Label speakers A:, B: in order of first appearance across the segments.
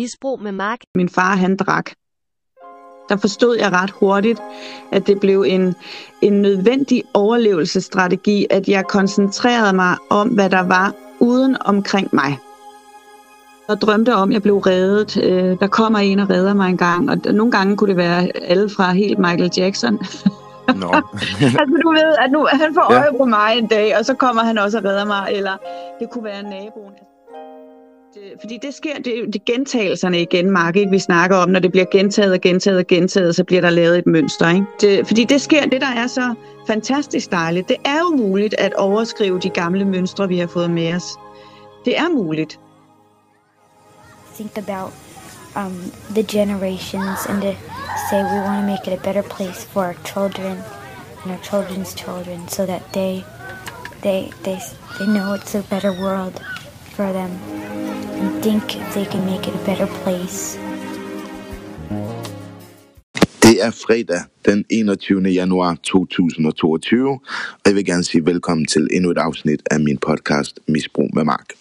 A: Misbrug med Mark.
B: Min far, han drak. Der forstod jeg ret hurtigt, at det blev en, en nødvendig overlevelsesstrategi, at jeg koncentrerede mig om, hvad der var uden omkring mig. Jeg drømte om, at jeg blev reddet. Øh, der kommer en og redder mig en gang, og nogle gange kunne det være alle fra helt Michael Jackson.
C: Nå.
B: altså du ved, at nu han får øje på mig en dag, og så kommer han også og redder mig, eller det kunne være naboen. Øh, fordi det sker, det, det gentagelserne igen, Mark, ikke, vi snakker om, når det bliver gentaget og gentaget og gentaget, så bliver der lavet et mønster. Ikke? Det, fordi det sker, det der er så fantastisk dejligt, det er jo muligt at overskrive de gamle mønstre, vi har fået med os. Det er muligt.
D: Think about um, the generations and to say we want to make it a better place for our children and our children's children so that they they they they know it's a better world for them and think they can make it a better place.
C: Det er fredag den 21. januar 2022, og jeg vil gerne sige velkommen til endnu et afsnit af min podcast Misbrug med Mark.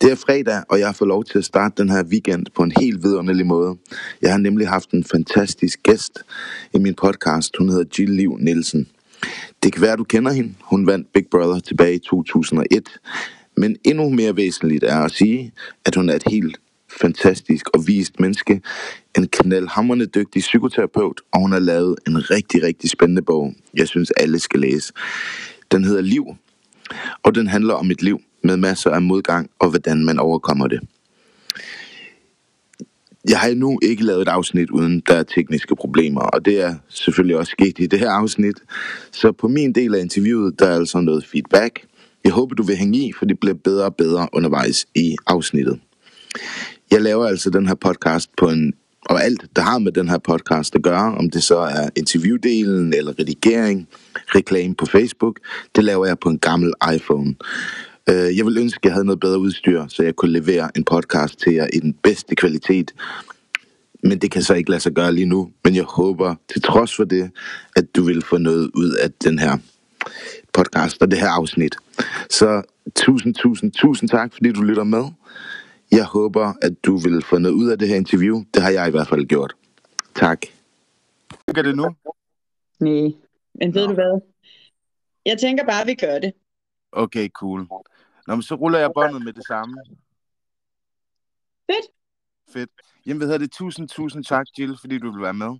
C: Det er fredag, og jeg har fået lov til at starte den her weekend på en helt vidunderlig måde. Jeg har nemlig haft en fantastisk gæst i min podcast. Hun hedder Jill Liv Nielsen. Det kan være, du kender hende. Hun vandt Big Brother tilbage i 2001. Men endnu mere væsentligt er at sige, at hun er et helt fantastisk og vist menneske. En knaldhammerende dygtig psykoterapeut, og hun har lavet en rigtig, rigtig spændende bog, jeg synes alle skal læse. Den hedder Liv, og den handler om et liv med masser af modgang og hvordan man overkommer det. Jeg har endnu ikke lavet et afsnit uden der er tekniske problemer, og det er selvfølgelig også sket i det her afsnit. Så på min del af interviewet, der er altså noget feedback. Jeg håber, du vil hænge i, for det bliver bedre og bedre undervejs i afsnittet. Jeg laver altså den her podcast på en og alt, der har med den her podcast at gøre, om det så er interviewdelen eller redigering, reklame på Facebook, det laver jeg på en gammel iPhone. Øh, jeg vil ønske, at jeg havde noget bedre udstyr, så jeg kunne levere en podcast til jer i den bedste kvalitet. Men det kan så ikke lade sig gøre lige nu. Men jeg håber, til trods for det, at du vil få noget ud af den her podcast og det her afsnit. Så tusind, tusind, tusind tak, fordi du lytter med. Jeg håber, at du vil få noget ud af det her interview. Det har jeg i hvert fald gjort. Tak. Gør det nu?
B: Nej, men ved Nå. du hvad? Jeg tænker bare, at vi gør det.
C: Okay, cool. Nå, men så ruller jeg båndet med det samme.
B: Fedt.
C: Fedt. Jamen, hvad hedder det? Tusind, tusind tak, Jill, fordi du vil være med.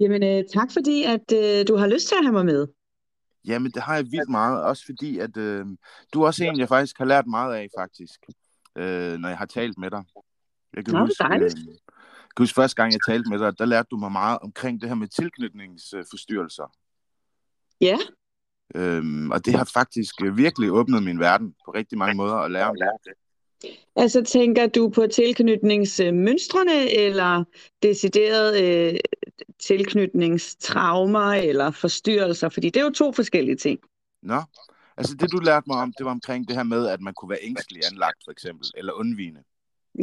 B: Jamen, øh, tak fordi, at øh, du har lyst til at have mig med.
C: Jamen, det har jeg vildt meget. Også fordi, at øh, du er også en, jeg faktisk har lært meget af, faktisk. Øh, når jeg har talt med dig. Jeg kan
B: Nå,
C: huske, øh, jeg kan huske første gang, jeg talte med dig, der lærte du mig meget omkring det her med tilknytningsforstyrrelser.
B: Ja,
C: Øhm, og det har faktisk øh, virkelig åbnet min verden på rigtig mange måder at lære om det.
B: Altså tænker du på tilknytningsmønstrene, eller decideret øh, tilknytningstraumer eller forstyrrelser? Fordi det er jo to forskellige ting.
C: Nå, altså det du lærte mig om, det var omkring det her med, at man kunne være ængstelig anlagt for eksempel, eller undvigende.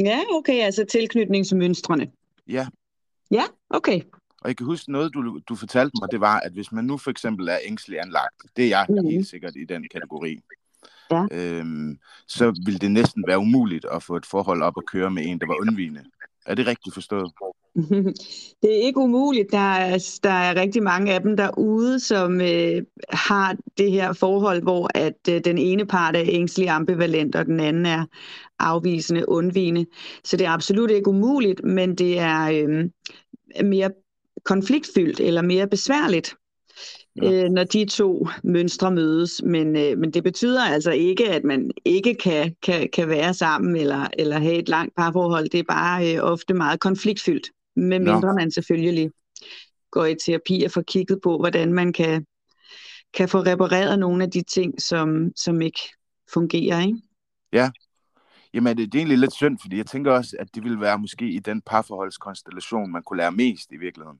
B: Ja, okay, altså tilknytningsmønstrene.
C: Ja,
B: Ja, okay.
C: og jeg kan huske noget, du, du fortalte mig, det var, at hvis man nu for eksempel er ængstelig anlagt, det er jeg
B: Mhm.
C: helt sikkert i den kategori,
B: Ja.
C: øhm, så ville det næsten være umuligt at få et forhold op at køre med en, der var undvigende. Er det rigtigt forstået?
B: Det er ikke umuligt. Der er, der er rigtig mange af dem derude, som øh, har det her forhold, hvor at øh, den ene part er ængstelig ambivalent, og den anden er afvisende, undvigende. Så det er absolut ikke umuligt, men det er øh, mere konfliktfyldt eller mere besværligt,
C: Ja.
B: øh, når de to mønstre mødes. Men, øh, men det betyder altså ikke, at man ikke kan, kan, kan være sammen eller, eller have et langt parforhold. Det er bare øh, ofte meget konfliktfyldt, med
C: Nå.
B: mindre man selvfølgelig går i terapi og får kigget på, hvordan man kan, kan få repareret nogle af de ting, som, som ikke fungerer. Ikke?
C: Jamen, det, det er egentlig lidt synd, fordi jeg tænker også, at det ville være måske i den parforholdskonstellation, man kunne lære mest i virkeligheden.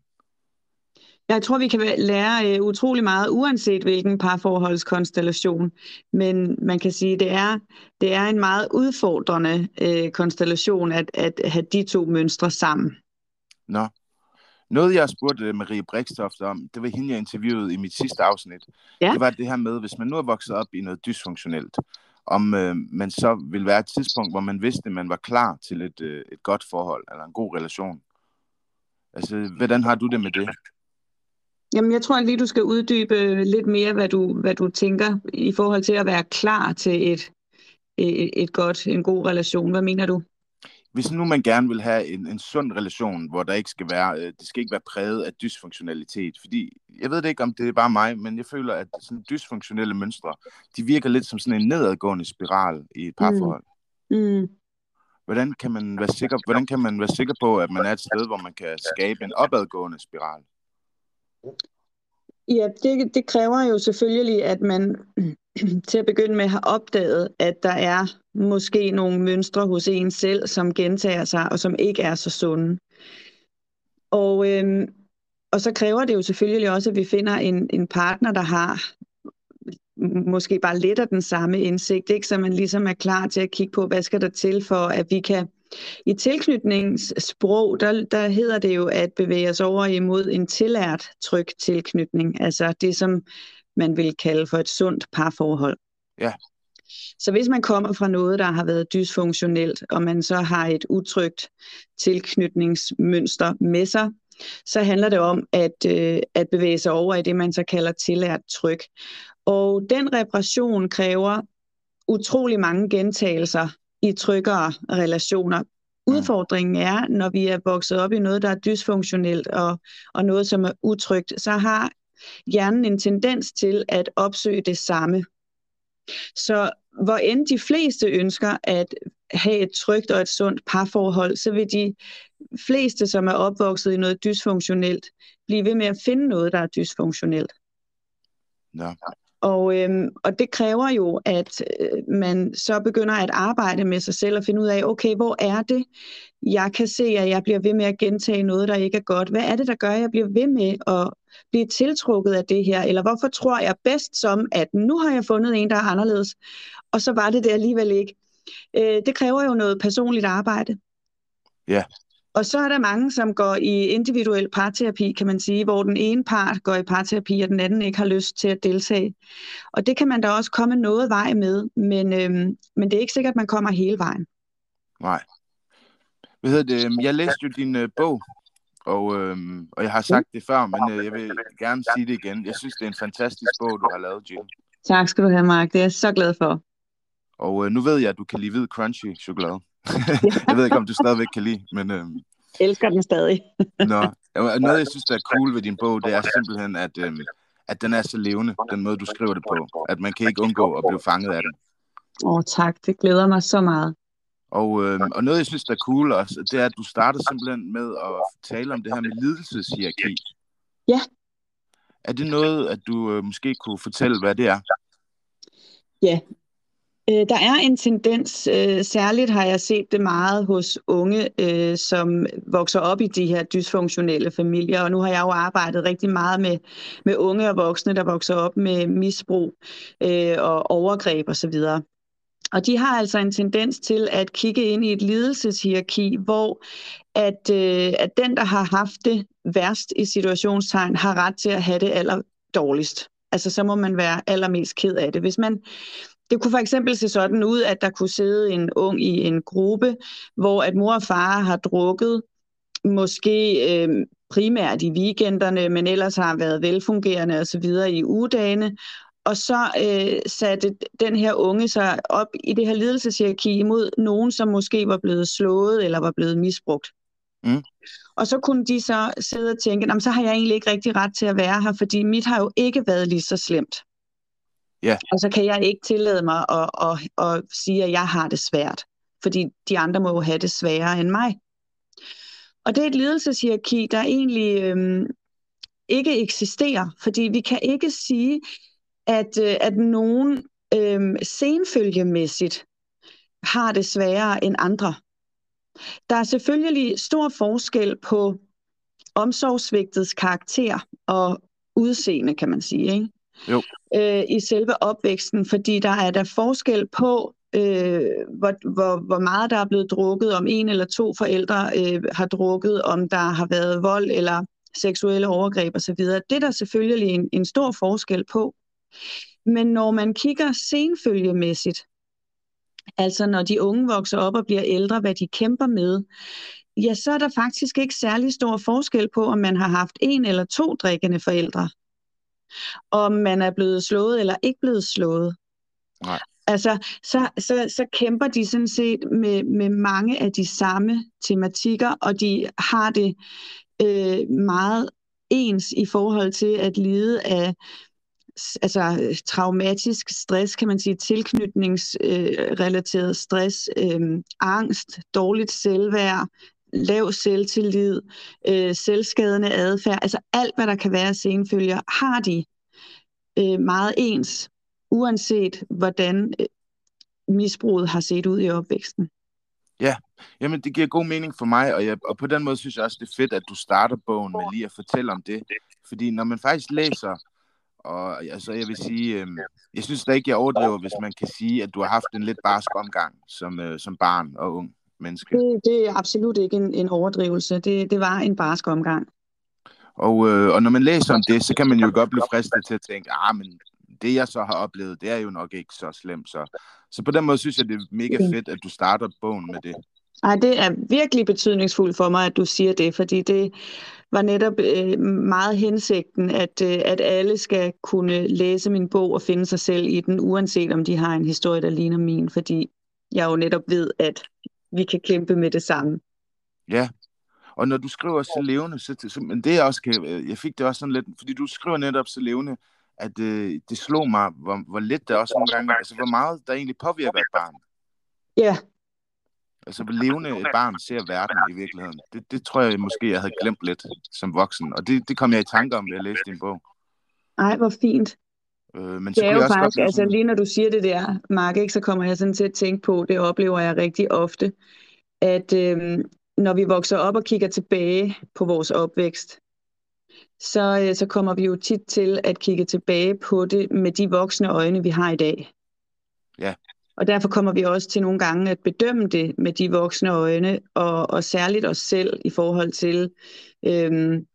B: Jeg tror, vi kan lære øh, utrolig meget, uanset hvilken parforholdskonstellation. Men man kan sige, det er det er en meget udfordrende øh, konstellation at, at have de to mønstre sammen.
C: Nå. Noget, jeg har spurgt øh, Marie Brikstoft om, det var hende, jeg interviewede i mit sidste afsnit.
B: Ja.
C: Det var det her med, hvis man nu er vokset op i noget dysfunktionelt, om øh, man så vil være et tidspunkt, hvor man vidste, at man var klar til et, øh, et godt forhold, eller en god relation. Altså, hvordan har du det med det?
B: Jamen, jeg tror lige, du skal uddybe lidt mere, hvad du, hvad du tænker i forhold til at være klar til et, et, et godt, en god relation. Hvad mener du?
C: hvis nu man gerne vil have en, en sund relation, hvor der ikke skal være, øh, det skal ikke være præget af dysfunktionalitet, fordi jeg ved det ikke, om det er bare mig, men jeg føler, at sådan dysfunktionelle mønstre, de virker lidt som sådan en nedadgående spiral i et parforhold. Mm. Mm. Hvordan kan man være sikker, hvordan kan man være sikker på, at man er et sted, hvor man kan skabe en opadgående spiral?
B: Ja, det, det kræver jo selvfølgelig, at man til at begynde med har opdaget, at der er måske nogle mønstre hos en selv, som gentager sig, og som ikke er så sunde. Og, øhm, og så kræver det jo selvfølgelig også, at vi finder en, en partner, der har måske bare lidt af den samme indsigt, ikke? så man ligesom er klar til at kigge på, hvad skal der til for, at vi kan i tilknytningssprog, der, der hedder det jo at bevæge os over imod en tillært tryg tilknytning, altså det, som man vil kalde for et sundt parforhold.
C: Ja.
B: Så hvis man kommer fra noget, der har været dysfunktionelt, og man så har et utrygt tilknytningsmønster med sig, så handler det om at, øh, at bevæge sig over i det, man så kalder tillært tryk. Og den reparation kræver utrolig mange gentagelser i tryggere relationer. Udfordringen er, når vi er vokset op i noget, der er dysfunktionelt og, og noget, som er utrygt, så har hjernen en tendens til at opsøge det samme. Så hvor end de fleste ønsker at have et trygt og et sundt parforhold, så vil de fleste, som er opvokset i noget dysfunktionelt, blive ved med at finde noget, der er dysfunktionelt.
C: Ja.
B: Og, øhm, og det kræver jo, at øh, man så begynder at arbejde med sig selv og finde ud af, okay, hvor er det, jeg kan se, at jeg bliver ved med at gentage noget, der ikke er godt. Hvad er det, der gør, at jeg bliver ved med at blive tiltrukket af det her? Eller hvorfor tror jeg bedst som, at nu har jeg fundet en, der er anderledes, og så var det det alligevel ikke? Øh, det kræver jo noget personligt arbejde.
C: Ja.
B: Og så er der mange, som går i individuel parterapi, kan man sige, hvor den ene part går i parterapi, og den anden ikke har lyst til at deltage. Og det kan man da også komme noget vej med, men, øhm, men det er ikke sikkert, at man kommer hele vejen.
C: Nej. Hvad hedder det? Øhm, jeg læste jo din øh, bog, og, øhm, og jeg har sagt det før, men øh, jeg vil gerne sige det igen. Jeg synes, det er en fantastisk bog, du har lavet, Jill.
B: Tak skal du have, Mark. Det er jeg så glad for.
C: Og øh, nu ved jeg, at du kan lide hvid crunchy chokolade. jeg ved ikke, om du stadigvæk kan lide, men... Øhm,
B: Elsker den stadig.
C: nå, noget, jeg synes, der er cool ved din bog, det er simpelthen, at, øhm, at den er så levende, den måde, du skriver det på. At man kan ikke undgå at blive fanget af den.
B: Åh, oh, tak. Det glæder mig så meget.
C: Og, øhm, og noget, jeg synes, der er cool også, det er, at du starter simpelthen med at tale om det her med lidelseshierarki.
B: Ja.
C: Er det noget, at du øh, måske kunne fortælle, hvad det er?
B: Ja, Øh, der er en tendens, øh, særligt har jeg set det meget hos unge, øh, som vokser op i de her dysfunktionelle familier, og nu har jeg jo arbejdet rigtig meget med, med unge og voksne, der vokser op med misbrug øh, og overgreb osv. Og, og de har altså en tendens til at kigge ind i et lidelseshierarki, hvor at, øh, at den, der har haft det værst i situationstegn, har ret til at have det aller dårligst. Altså så må man være allermest ked af det. Hvis man, det kunne for eksempel se sådan ud, at der kunne sidde en ung i en gruppe, hvor at mor og far har drukket, måske øh, primært i weekenderne, men ellers har været velfungerende osv. i ugedagene. Og så øh, satte den her unge sig op i det her lidelseshierarki imod nogen, som måske var blevet slået eller var blevet misbrugt. Mm. Og så kunne de så sidde og tænke, så har jeg egentlig ikke rigtig ret til at være her, fordi mit har jo ikke været lige så slemt.
C: Ja.
B: Og så kan jeg ikke tillade mig at, at, at, at sige, at jeg har det svært. Fordi de andre må jo have det sværere end mig. Og det er et ledelseshierarki, der egentlig øhm, ikke eksisterer. Fordi vi kan ikke sige, at, øh, at nogen øhm, senfølgemæssigt har det sværere end andre. Der er selvfølgelig stor forskel på omsorgsvigtets karakter og udseende, kan man sige. Ikke?
C: Jo.
B: øh, i selve opvæksten, fordi der er der forskel på, øh, hvor, hvor, hvor meget der er blevet drukket, om en eller to forældre øh, har drukket, om der har været vold eller seksuelle overgreb osv. Det er der selvfølgelig en, en stor forskel på. Men når man kigger senfølgemæssigt, altså når de unge vokser op og bliver ældre, hvad de kæmper med, ja, så er der faktisk ikke særlig stor forskel på, om man har haft en eller to drikkende forældre. Om man er blevet slået eller ikke blevet slået.
C: Nej.
B: Altså, så, så, så kæmper de sådan set med, med mange af de samme tematikker, og de har det øh, meget ens i forhold til at lide af altså traumatisk stress, kan man sige, tilknytningsrelateret øh, stress, øh, angst, dårligt selvværd, lav selvtillid, øh, selvskadende adfærd, altså alt, hvad der kan være senfølger, har de øh, meget ens, uanset hvordan øh, misbruget har set ud i opvæksten.
C: Ja, jamen det giver god mening for mig, og, jeg, og på den måde synes jeg også, det er fedt, at du starter bogen med lige at fortælle om det. Fordi når man faktisk læser, og altså jeg vil sige, øh, jeg synes da ikke, jeg overdriver, hvis man kan sige, at du har haft en lidt barsk omgang som, øh, som barn og ung menneske.
B: Det, det er absolut ikke en, en overdrivelse. Det, det var en barsk omgang.
C: Og, øh, og når man læser om det, så kan man jo godt blive fristet til at tænke, ah, men det jeg så har oplevet, det er jo nok ikke så slemt. Så, så på den måde synes jeg, det er mega fedt, at du starter bogen med det.
B: Ej, det er virkelig betydningsfuldt for mig, at du siger det, fordi det var netop øh, meget hensigten, at, øh, at alle skal kunne læse min bog og finde sig selv i den, uanset om de har en historie, der ligner min, fordi jeg jo netop ved, at vi kan kæmpe med det samme.
C: Ja, og når du skriver så levende, så, så men det jeg også kan, øh, jeg fik det også sådan lidt, fordi du skriver netop så levende, at øh, det slog mig, hvor, hvor lidt det også nogle gange, altså hvor meget der egentlig påvirker et barn.
B: Ja.
C: Altså hvor levende et barn ser verden i virkeligheden. Det, det tror jeg måske, jeg havde glemt lidt som voksen, og det, det kom jeg i tanke om, da jeg læste din bog.
B: Ej, hvor fint.
C: Øh, men
B: så det er jo
C: også
B: faktisk,
C: godt,
B: altså lige når du siger det der, Mark, ikke, så kommer jeg sådan til at tænke på, det oplever jeg rigtig ofte, at øh, når vi vokser op og kigger tilbage på vores opvækst, så, øh, så kommer vi jo tit til at kigge tilbage på det med de voksne øjne, vi har i dag.
C: Ja.
B: Og derfor kommer vi også til nogle gange at bedømme det med de voksne øjne, og, og særligt os selv i forhold til, øhm,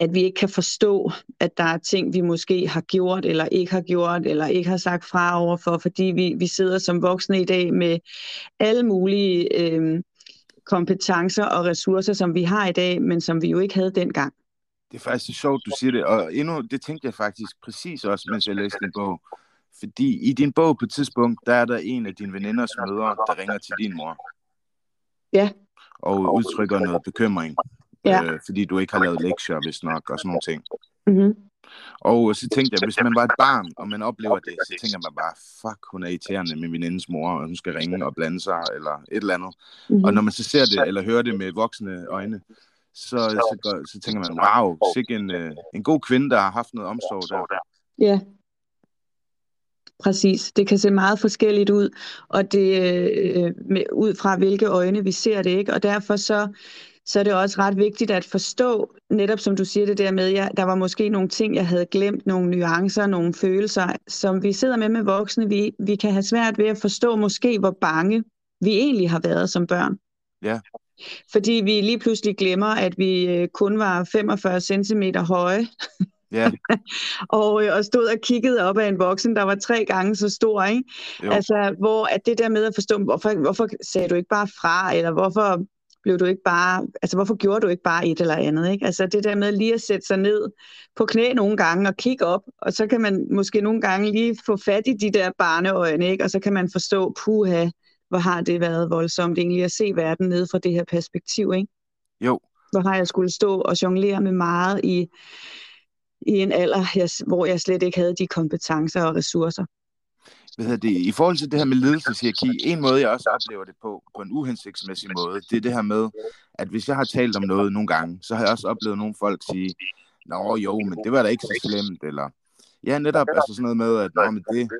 B: at vi ikke kan forstå, at der er ting, vi måske har gjort, eller ikke har gjort, eller ikke har sagt fra overfor, fordi vi, vi sidder som voksne i dag med alle mulige øhm, kompetencer og ressourcer, som vi har i dag, men som vi jo ikke havde dengang.
C: Det er faktisk så sjovt, du siger det, og endnu, det tænkte jeg faktisk præcis også, mens jeg læste din bog. Fordi i din bog på et tidspunkt, der er der en af dine veninders mødre, der ringer til din mor.
B: Ja.
C: Og udtrykker noget bekymring.
B: Ja.
C: Øh, fordi du ikke har lavet lektier, hvis nok, og sådan nogle ting.
B: Mm-hmm.
C: Og så tænkte jeg, hvis man var et barn, og man oplever det, så tænker man bare, fuck, hun er irriterende med venindes mor, og hun skal ringe og blande sig, eller et eller andet. Mm-hmm. Og når man så ser det, eller hører det med voksne øjne, så, så, så, så tænker man, wow, sikke en, øh, en god kvinde, der har haft noget omsorg der.
B: Ja, præcis. Det kan se meget forskelligt ud, og det øh, med, ud fra hvilke øjne vi ser det, ikke? Og derfor så, så er det også ret vigtigt at forstå, netop som du siger det der med, ja, der var måske nogle ting, jeg havde glemt, nogle nuancer, nogle følelser, som vi sidder med med voksne. Vi, vi kan have svært ved at forstå måske, hvor bange vi egentlig har været som børn.
C: Ja.
B: Fordi vi lige pludselig glemmer, at vi øh, kun var 45 cm høje.
C: Ja.
B: og, øh, og stod og kiggede op af en voksen, der var tre gange så stor, ikke? Jo. Altså, hvor at det der med at forstå, hvorfor, hvorfor sagde du ikke bare fra, eller hvorfor blev du ikke bare, altså hvorfor gjorde du ikke bare et eller andet, ikke? Altså det der med lige at sætte sig ned på knæ nogle gange og kigge op, og så kan man måske nogle gange lige få fat i de der barneøjne, ikke? Og så kan man forstå, puha, hvor har det været voldsomt egentlig at se verden ned fra det her perspektiv, ikke?
C: Jo.
B: Hvor har jeg skulle stå og jonglere med meget i, i en alder, jeg, hvor jeg slet ikke havde de kompetencer og ressourcer.
C: Hvad hedder det? I forhold til det her med ledelseshierarki, en måde, jeg også oplever det på, på en uhensigtsmæssig måde, det er det her med, at hvis jeg har talt om noget nogle gange, så har jeg også oplevet nogle folk sige, Nå jo, men det var da ikke så slemt, eller ja, netop altså sådan noget med, at Nå, men det,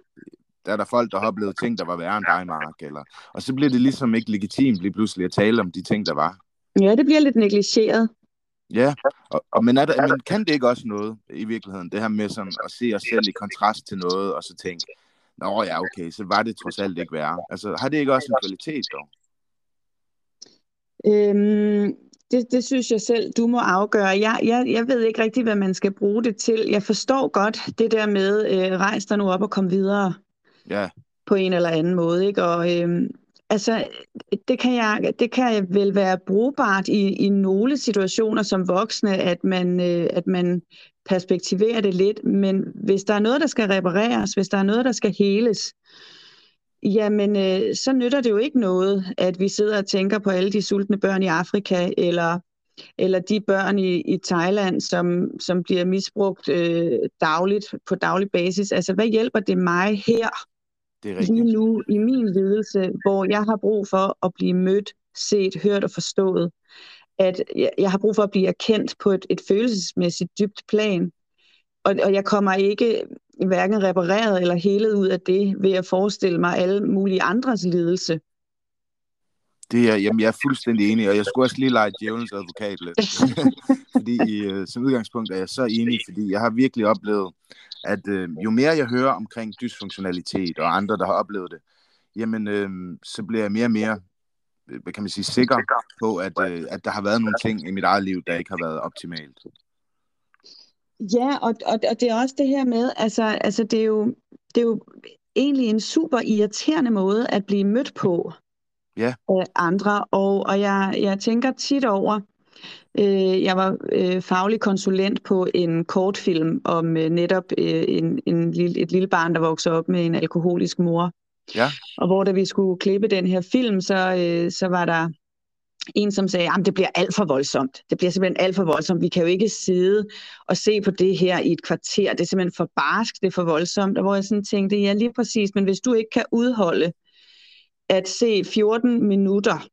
C: der er der folk, der har oplevet ting, der var værre end dig, Mark. Eller, og så bliver det ligesom ikke legitimt lige pludselig at tale om de ting, der var.
B: Ja, det bliver lidt negligeret.
C: Ja, og, og men, er der, men kan det ikke også noget i virkeligheden, det her med sådan at se os selv i kontrast til noget, og så tænke, nå ja, okay, så var det trods alt ikke værre. Altså, har det ikke også en kvalitet dog?
B: Øhm, det, det synes jeg selv, du må afgøre. Jeg, jeg, jeg ved ikke rigtig, hvad man skal bruge det til. Jeg forstår godt det der med, øh, rejs dig nu op og kom videre.
C: Ja.
B: på en eller anden måde. Ikke? Og øhm, altså, det kan, jeg, det kan jeg vel være brugbart i, i nogle situationer som voksne, at man, øh, at man perspektiverer det lidt, men hvis der er noget, der skal repareres, hvis der er noget, der skal heles, jamen øh, så nytter det jo ikke noget, at vi sidder og tænker på alle de sultne børn i Afrika, eller eller de børn i, i Thailand, som, som bliver misbrugt øh, dagligt på daglig basis. Altså, hvad hjælper det mig her, det er lige nu, i min ledelse, hvor jeg har brug for at blive mødt, set, hørt og forstået? At jeg, jeg har brug for at blive erkendt på et, et følelsesmæssigt dybt plan. Og, og jeg kommer ikke hverken repareret eller helet ud af det, ved at forestille mig alle mulige andres lidelse.
C: Det er, jamen, jeg er fuldstændig enig, og jeg skulle også lige lege djævelens advokat lidt. fordi uh, som udgangspunkt er jeg så enig, fordi jeg har virkelig oplevet, at uh, jo mere jeg hører omkring dysfunktionalitet og andre, der har oplevet det, jamen, uh, så bliver jeg mere og mere hvad kan man sige, sikker på, at, uh, at der har været nogle ting i mit eget liv, der ikke har været optimalt.
B: Ja, og, og, og det er også det her med, altså, altså det, er jo, det er jo egentlig en super irriterende måde at blive mødt på
C: ja.
B: af andre. Og, og jeg, jeg tænker tit over, øh, jeg var øh, faglig konsulent på en kortfilm om øh, netop øh, en, en lille, et lille barn, der voksede op med en alkoholisk mor.
C: Ja.
B: Og hvor da vi skulle klippe den her film, så, øh, så var der en, som sagde, at det bliver alt for voldsomt. Det bliver simpelthen alt for voldsomt. Vi kan jo ikke sidde og se på det her i et kvarter. Det er simpelthen for barsk, det er for voldsomt. Og hvor jeg sådan tænkte, ja lige præcis, men hvis du ikke kan udholde at se 14 minutter,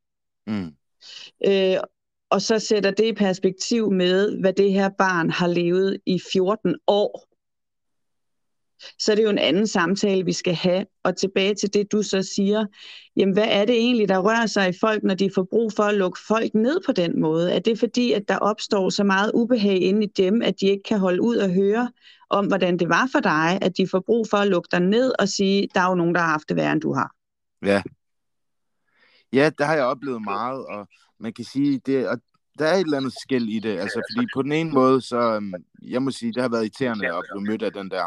B: mm. øh, og så sætter det i perspektiv med, hvad det her barn har levet i 14 år, så er det jo en anden samtale, vi skal have. Og tilbage til det, du så siger, jamen hvad er det egentlig, der rører sig i folk, når de får brug for at lukke folk ned på den måde? Er det fordi, at der opstår så meget ubehag inde i dem, at de ikke kan holde ud og høre om, hvordan det var for dig, at de får brug for at lukke dig ned og sige, der er jo nogen, der har haft det værre, end du har?
C: Ja, Ja, det har jeg oplevet meget, og man kan sige, det, og der er et eller andet skæld i det, altså fordi på den ene måde, så øhm, jeg må sige, det har været irriterende at blive mødt af den der.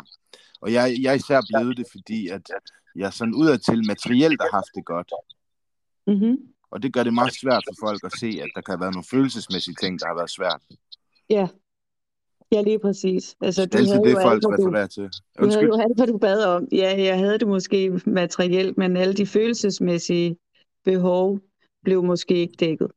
C: Og jeg, jeg er især blevet det, fordi at jeg sådan udadtil materielt har haft det godt.
B: Mm-hmm.
C: Og det gør det meget svært for folk at se, at der kan være nogle følelsesmæssige ting, der har været svært.
B: Ja, Ja, lige præcis. Altså,
C: du det er det, folk refererer til.
B: Undskyld. Du havde jo alt, hvad du bad om. Ja, jeg havde det måske materielt, men alle de følelsesmæssige behov blev måske ikke dækket.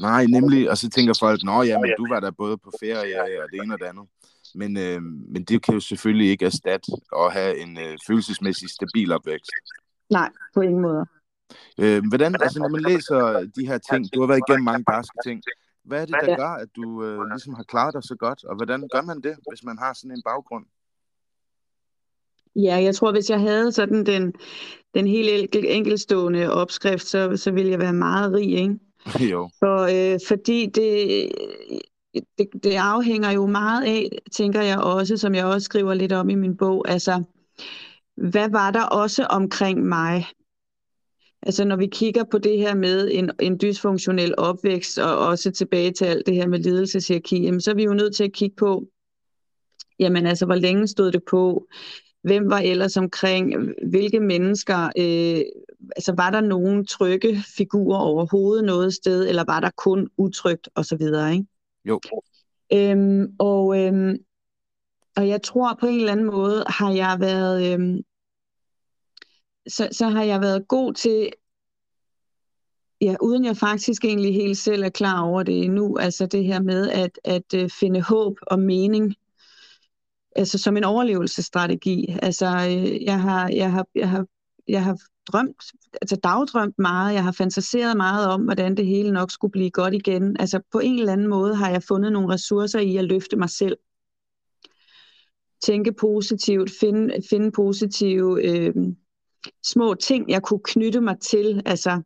C: Nej, nemlig, og så tænker folk, nå ja, men du var der både på ferie og det ene og det andet. Men, øh, men det kan jo selvfølgelig ikke erstatte at have en øh, følelsesmæssig stabil opvækst.
B: Nej, på ingen måde.
C: Øh, hvordan, altså når man læser de her ting, du har været igennem mange barske ting, hvad er det, der gør, at du øh, ligesom har klaret dig så godt, og hvordan gør man det, hvis man har sådan en baggrund?
B: Ja, jeg tror, hvis jeg havde sådan den, den helt enkelstående opskrift, så, så ville jeg være meget rig, ikke?
C: jo.
B: For, øh, fordi det, det, det afhænger jo meget af, tænker jeg også, som jeg også skriver lidt om i min bog, altså, hvad var der også omkring mig? Altså når vi kigger på det her med en, en dysfunktionel opvækst, og også tilbage til alt det her med lidelseshierarki, jamen, så er vi jo nødt til at kigge på, jamen altså, hvor længe stod det på? Hvem var ellers omkring? Hvilke mennesker? Øh, altså var der nogen trygge figurer overhovedet noget sted, eller var der kun utrygt osv.? Ikke?
C: Jo.
B: Øhm, og, øhm, og jeg tror på en eller anden måde har jeg været øhm, så, så har jeg været god til ja, uden jeg faktisk egentlig helt selv er klar over det endnu, altså det her med at, at øh, finde håb og mening altså som en overlevelsesstrategi. Altså, øh, jeg har, jeg har, jeg har, jeg har drømt, altså dagdrømt meget, jeg har fantaseret meget om, hvordan det hele nok skulle blive godt igen. Altså på en eller anden måde har jeg fundet nogle ressourcer i at løfte mig selv. Tænke positivt, finde, finde positive øh, små ting, jeg kunne knytte mig til. Altså,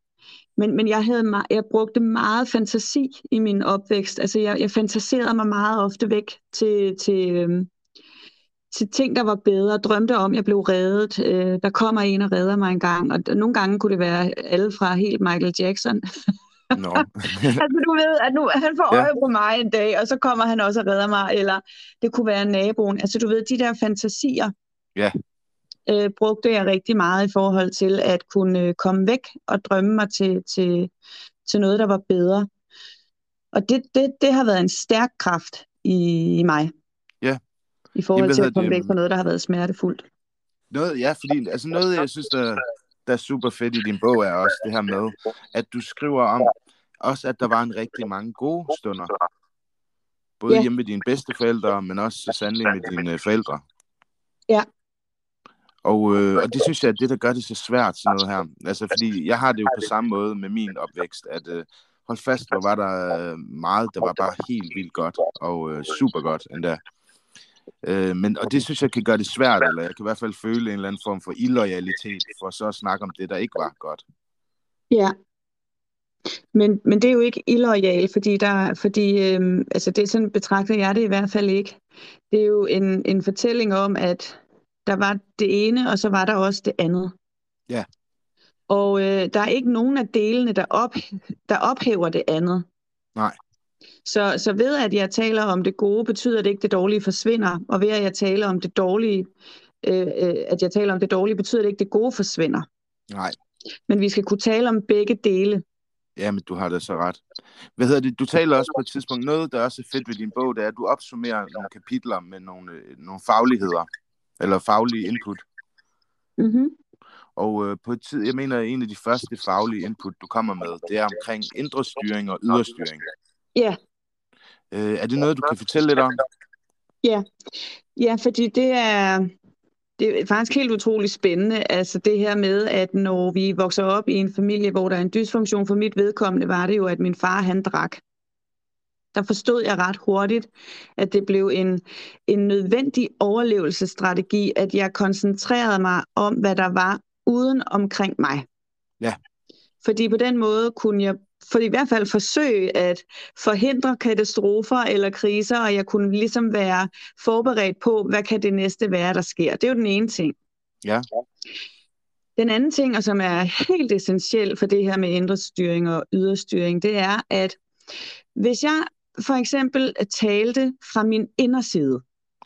B: men, men jeg, havde, jeg brugte meget fantasi i min opvækst. Altså jeg, jeg fantaserede mig meget ofte væk til, til, øh, til ting, der var bedre, drømte om, at jeg blev reddet. Øh, der kommer en og redder mig en gang, og nogle gange kunne det være alle fra helt Michael Jackson.
C: No.
B: altså du ved, at nu han får øje ja. på mig en dag, og så kommer han også og redder mig, eller det kunne være naboen. Altså du ved, de der fantasier.
C: Ja.
B: øh, brugte jeg rigtig meget i forhold til at kunne øh, komme væk og drømme mig til, til, til noget, der var bedre. Og det, det, det har været en stærk kraft i, i mig. I forhold
C: Jamen,
B: til at komme væk fra noget, der har været smertefuldt.
C: Noget, ja, fordi altså noget, jeg synes, der, der er super fedt i din bog, er også det her med, at du skriver om, også at der var en rigtig mange gode stunder. Både
B: Ja.
C: hjemme med dine bedsteforældre, men også så sandelig med dine øh, forældre.
B: Ja.
C: Og, øh, og det synes jeg er det, der gør det så svært, sådan noget her. Altså, fordi jeg har det jo på samme måde med min opvækst, at øh, hold fast, hvor var der øh, meget, der var bare helt vildt godt, og øh, super godt endda. Øh, men, og det synes jeg kan gøre det svært, eller jeg kan i hvert fald føle en eller anden form for illoyalitet, for så at snakke om det, der ikke var godt.
B: Ja. Men, men det er jo ikke illoyal, fordi, der, fordi øhm, altså det sådan betragter jeg det i hvert fald ikke. Det er jo en, en fortælling om, at der var det ene, og så var der også det andet.
C: Ja.
B: Og øh, der er ikke nogen af delene, der, op, der ophæver det andet.
C: Nej.
B: Så, så ved at jeg taler om det gode, betyder det ikke, at det dårlige forsvinder. Og ved at jeg taler om det dårlige, øh, øh, at jeg taler om det dårlige, betyder det ikke, at det gode forsvinder.
C: Nej,
B: Men vi skal kunne tale om begge dele.
C: ja, men du har da så ret. Hvad hedder det? Du taler også på et tidspunkt, noget, der også er fedt ved din bog, det er, at du opsummerer nogle kapitler med nogle, øh, nogle fagligheder, eller faglige input.
B: Mm-hmm.
C: Og øh, på et tid, jeg mener, en af de første faglige input, du kommer med, det er omkring indre styring og ydre styring.
B: Ja.
C: Øh, er det noget, du kan fortælle lidt om?
B: Ja, fordi det er, det er faktisk helt utroligt spændende. Altså det her med, at når vi vokser op i en familie, hvor der er en dysfunktion, for mit vedkommende var det jo, at min far han drak. Der forstod jeg ret hurtigt, at det blev en, en nødvendig overlevelsesstrategi, at jeg koncentrerede mig om, hvad der var uden omkring mig.
C: Ja.
B: Fordi på den måde kunne jeg for i hvert fald forsøge at forhindre katastrofer eller kriser, og jeg kunne ligesom være forberedt på, hvad kan det næste være, der sker. Det er jo den ene ting.
C: Ja.
B: Den anden ting, og som er helt essentiel for det her med indre styring og yderstyring, det er, at hvis jeg for eksempel talte fra min inderside,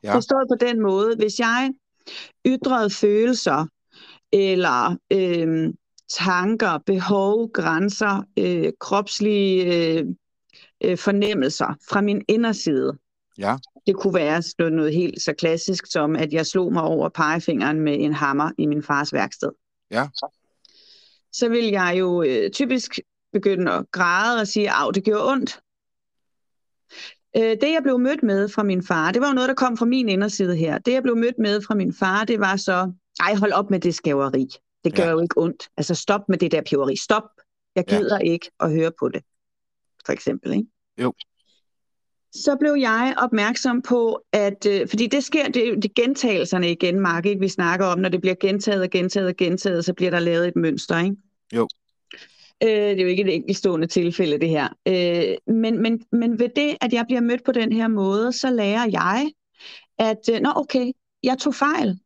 C: Ja.
B: forstået på den måde, hvis jeg ytrede følelser, eller øh, tanker, behov, grænser, øh, kropslige øh, øh, fornemmelser fra min inderside.
C: Ja.
B: Det kunne være noget, noget helt så klassisk som, at jeg slog mig over pegefingeren med en hammer i min fars værksted.
C: Ja.
B: Så vil jeg jo øh, typisk begynde at græde og sige, at det gjorde ondt. Øh, det jeg blev mødt med fra min far, det var jo noget, der kom fra min inderside her. Det jeg blev mødt med fra min far, det var så, ej hold op med det skæveri. Det gør
C: Ja.
B: jo ikke ondt. Altså stop med det der piveri. Stop. Jeg gider ja. ikke at høre på det. For eksempel, ikke?
C: Jo.
B: Så blev jeg opmærksom på, at, øh, fordi det sker, det, det er gentagelserne igen, Mark, ikke? vi snakker om, når det bliver gentaget og gentaget og gentaget, så bliver der lavet et mønster, ikke?
C: Jo.
B: Øh, det er jo ikke et enkeltstående tilfælde, det her. Øh, men, men, men ved det, at jeg bliver mødt på den her måde, så lærer jeg, at, øh, nå okay, jeg tog fejl.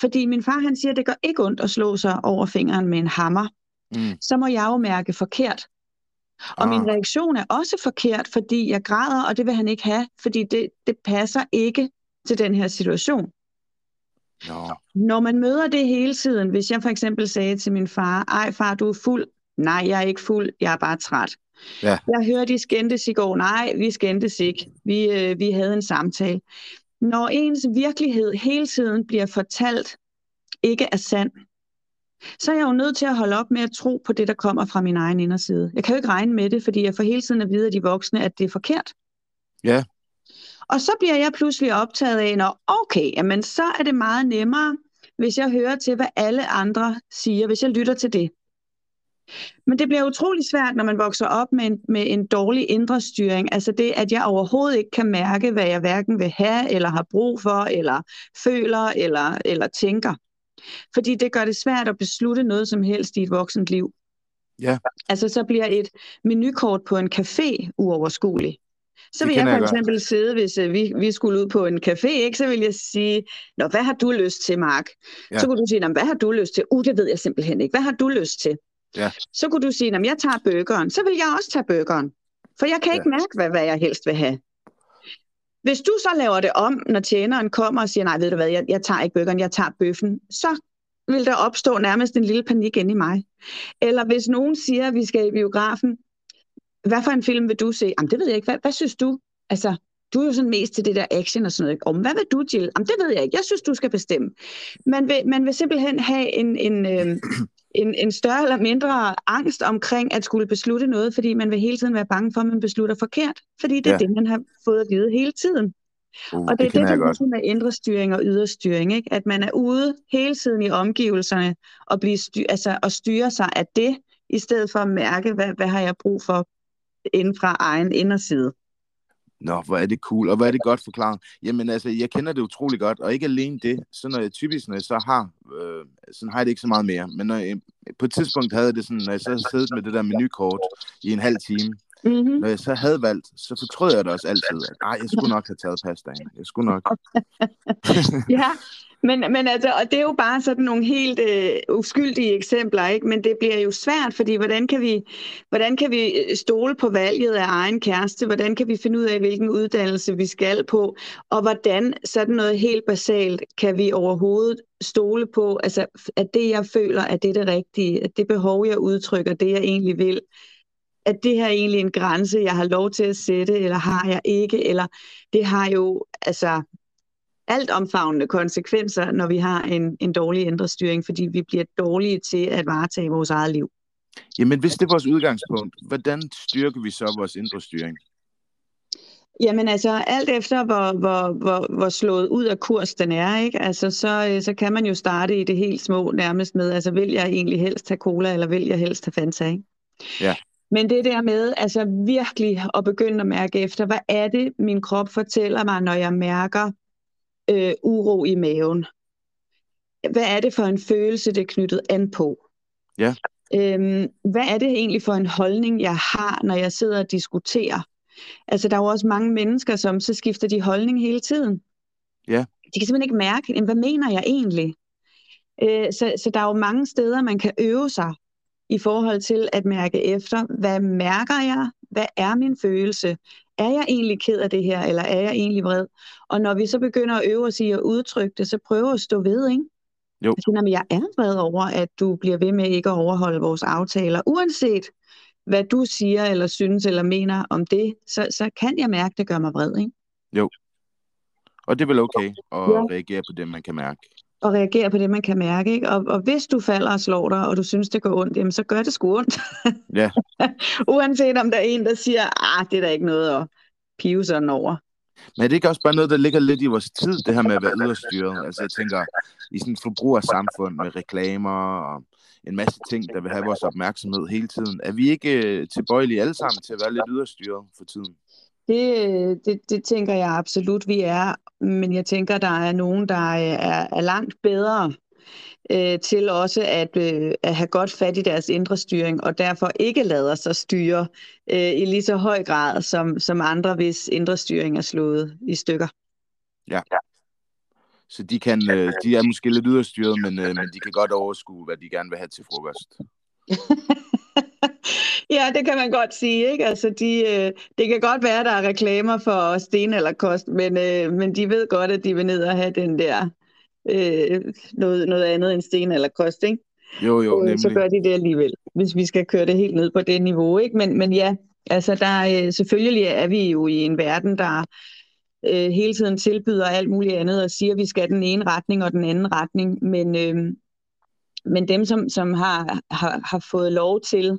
B: Fordi min far, han siger, at det gør ikke ondt at slå sig over fingeren med en hammer.
C: Mm.
B: Så må jeg jo mærke forkert. Og
C: Ah.
B: min reaktion er også forkert, fordi jeg græder, og det vil han ikke have, fordi det, det passer ikke til den her situation.
C: Nå.
B: Når man møder det hele tiden, hvis jeg for eksempel sagde til min far, ej far, du er fuld. Nej, jeg er ikke fuld, jeg er bare træt.
C: Ja.
B: Jeg hørte, de skændtes i går. Nej, vi skændtes ikke. Vi, øh, vi havde en samtale. Når ens virkelighed hele tiden bliver fortalt, ikke er sand, så er jeg jo nødt til at holde op med at tro på det, der kommer fra min egen inderside. Jeg kan jo ikke regne med det, fordi jeg får hele tiden at vide af de voksne, at det er forkert.
C: Ja.
B: Og så bliver jeg pludselig optaget af, når okay, jamen så er det meget nemmere, hvis jeg hører til, hvad alle andre siger, hvis jeg lytter til det. Men det bliver utrolig svært, når man vokser op med en, med en dårlig indre styring. Altså det, at jeg overhovedet ikke kan mærke, hvad jeg hverken vil have, eller har brug for, eller føler, eller, eller tænker. Fordi det gør det svært at beslutte noget som helst i et voksent liv.
C: Ja.
B: Altså så bliver et menukort på en café uoverskueligt. Så vil jeg for
C: jeg godt.
B: eksempel sidde, hvis øh, vi, vi skulle ud på en café, ikke, så vil jeg sige, Nå, hvad har du lyst til, Mark?
C: Ja.
B: Så kunne du sige, "Nå, hvad har du lyst til? Uh, det ved jeg simpelthen ikke. Hvad har du lyst til?
C: Ja.
B: Så kunne du sige, "Nå, men jeg tager burgeren. Så vil jeg også tage burgeren. For jeg kan ikke mærke, hvad, hvad jeg helst vil have. Hvis du så laver det om, når tjeneren kommer og siger, nej, ved du hvad, jeg, jeg tager ikke burgeren, jeg tager bøffen, så vil der opstå nærmest en lille panik ind i mig. Eller hvis nogen siger, at vi skal i biografen, hvad for en film vil du se? Jamen, det ved jeg ikke. Hvad, hvad synes du? Altså, du er jo sådan mest til det der action og sådan noget. Om hvad vil du, Jill? Jamen, det ved jeg ikke. Jeg synes, du skal bestemme. Man vil, man vil simpelthen have en, en, øh, en, en større eller mindre angst omkring at skulle beslutte noget, fordi man vil hele tiden være bange for, at man beslutter forkert. Fordi det er ja. det, man har fået at vide hele tiden. Uh, og det, det er det, der er med indre styring og ydre styring, ikke? at man er ude hele tiden i omgivelserne og, blive styr, altså, og styre sig af det, i stedet for at mærke, hvad, hvad har jeg brug for inden fra egen inderside.
C: Nå, hvor er det cool, og hvor er det godt forklaret. Jamen altså, jeg kender det utrolig godt, og ikke alene det, så når jeg typisk, når jeg så har, øh, sådan har jeg det ikke så meget mere, men når jeg, på et tidspunkt havde jeg det sådan, når jeg så havde siddet med det der menukort i en halv time, mm-hmm. når jeg så havde valgt, så fortrød jeg det også altid, at jeg skulle nok have taget pastaen, jeg skulle nok.
B: ja, men, men altså, og det er jo bare sådan nogle helt øh, uskyldige eksempler, ikke? Men det bliver jo svært, fordi hvordan kan, vi, hvordan kan vi øh, stole på valget af egen kæreste? Hvordan kan vi finde ud af, hvilken uddannelse vi skal på? Og hvordan sådan noget helt basalt kan vi overhovedet stole på, altså, at det, jeg føler, at det er det rigtige, at det behov, jeg udtrykker, det, jeg egentlig vil, at det her er egentlig en grænse, jeg har lov til at sætte, eller har jeg ikke, eller det har jo, altså, alt omfavnende konsekvenser, når vi har en, en dårlig indre styring, fordi vi bliver dårlige til at varetage vores eget liv.
C: Jamen, hvis det er vores udgangspunkt, hvordan styrker vi så vores indre styring?
B: Jamen altså, alt efter hvor, hvor, hvor, hvor slået ud af kurs den er, ikke? Altså, så, øh, så kan man jo starte i det helt små nærmest med, altså vil jeg egentlig helst have cola, eller vil jeg helst have Fanta, ikke?
C: Ja.
B: Men det der med altså virkelig at begynde at mærke efter, hvad er det, min krop fortæller mig, når jeg mærker øh, uro i maven. Hvad er det for en følelse, det er knyttet an på?
C: Ja.
B: Øhm, hvad er det egentlig for en holdning, jeg har, når jeg sidder og diskuterer? Altså, der er jo også mange mennesker, som så skifter de holdning hele tiden.
C: Ja.
B: De kan simpelthen ikke mærke, hvad mener jeg egentlig? Øh, så, så der er jo mange steder, man kan øve sig i forhold til at mærke efter, hvad mærker jeg? Hvad er min følelse? Er jeg egentlig ked af det her, eller er jeg egentlig vred? Og når vi så begynder at øve os i at udtrykke det, så prøver at stå ved, ikke?
C: Jo.
B: Altså, jeg er vred over, at du bliver ved med ikke at overholde vores aftaler, uanset hvad du siger, eller synes, eller mener om det, så, så kan jeg mærke, at det gør mig vred, ikke?
C: Jo. Og det er vel okay at ja. reagere på det, man kan mærke.
B: Og reagere på det, man kan mærke. Ikke? Og, og hvis du falder og slår dig, og du synes, det går ondt, jamen, så gør det sgu ondt.
C: Ja.
B: Uanset om der er en, der siger, ah, det er der ikke noget at pive sådan over.
C: Men er det ikke også bare noget, der ligger lidt i vores tid, det her med at være yderstyret? Altså jeg tænker, i sådan et forbrugersamfund med reklamer og en masse ting, der vil have vores opmærksomhed hele tiden. Er vi ikke øh, tilbøjelige alle sammen til at være lidt yderstyret for tiden?
B: Det, det, det tænker jeg absolut, vi er. Men jeg tænker, der er nogen, der er, er langt bedre øh, til også at, øh, at have godt fat i deres indre styring, og derfor ikke lader sig styre øh, i lige så høj grad som, som andre, hvis indre styring er slået i stykker.
C: Ja. Så de, kan, øh, de er måske lidt yderstyret, men, øh, men de kan godt overskue, hvad de gerne vil have til frokost.
B: ja, det kan man godt sige. Ikke? Altså, de, øh, det kan godt være, at der er reklamer for sten eller kost, men, øh, men de ved godt, at de vil ned og have den der øh, noget, noget andet end sten eller kost. Ikke?
C: Jo, jo,
B: nemlig. Så gør de det alligevel, hvis vi skal køre det helt ned på det niveau. Ikke? Men, men ja, altså der, øh, selvfølgelig er vi jo i en verden, der øh, hele tiden tilbyder alt muligt andet og siger, at vi skal den ene retning og den anden retning. Men, øh, men dem, som, som har, har, har fået lov til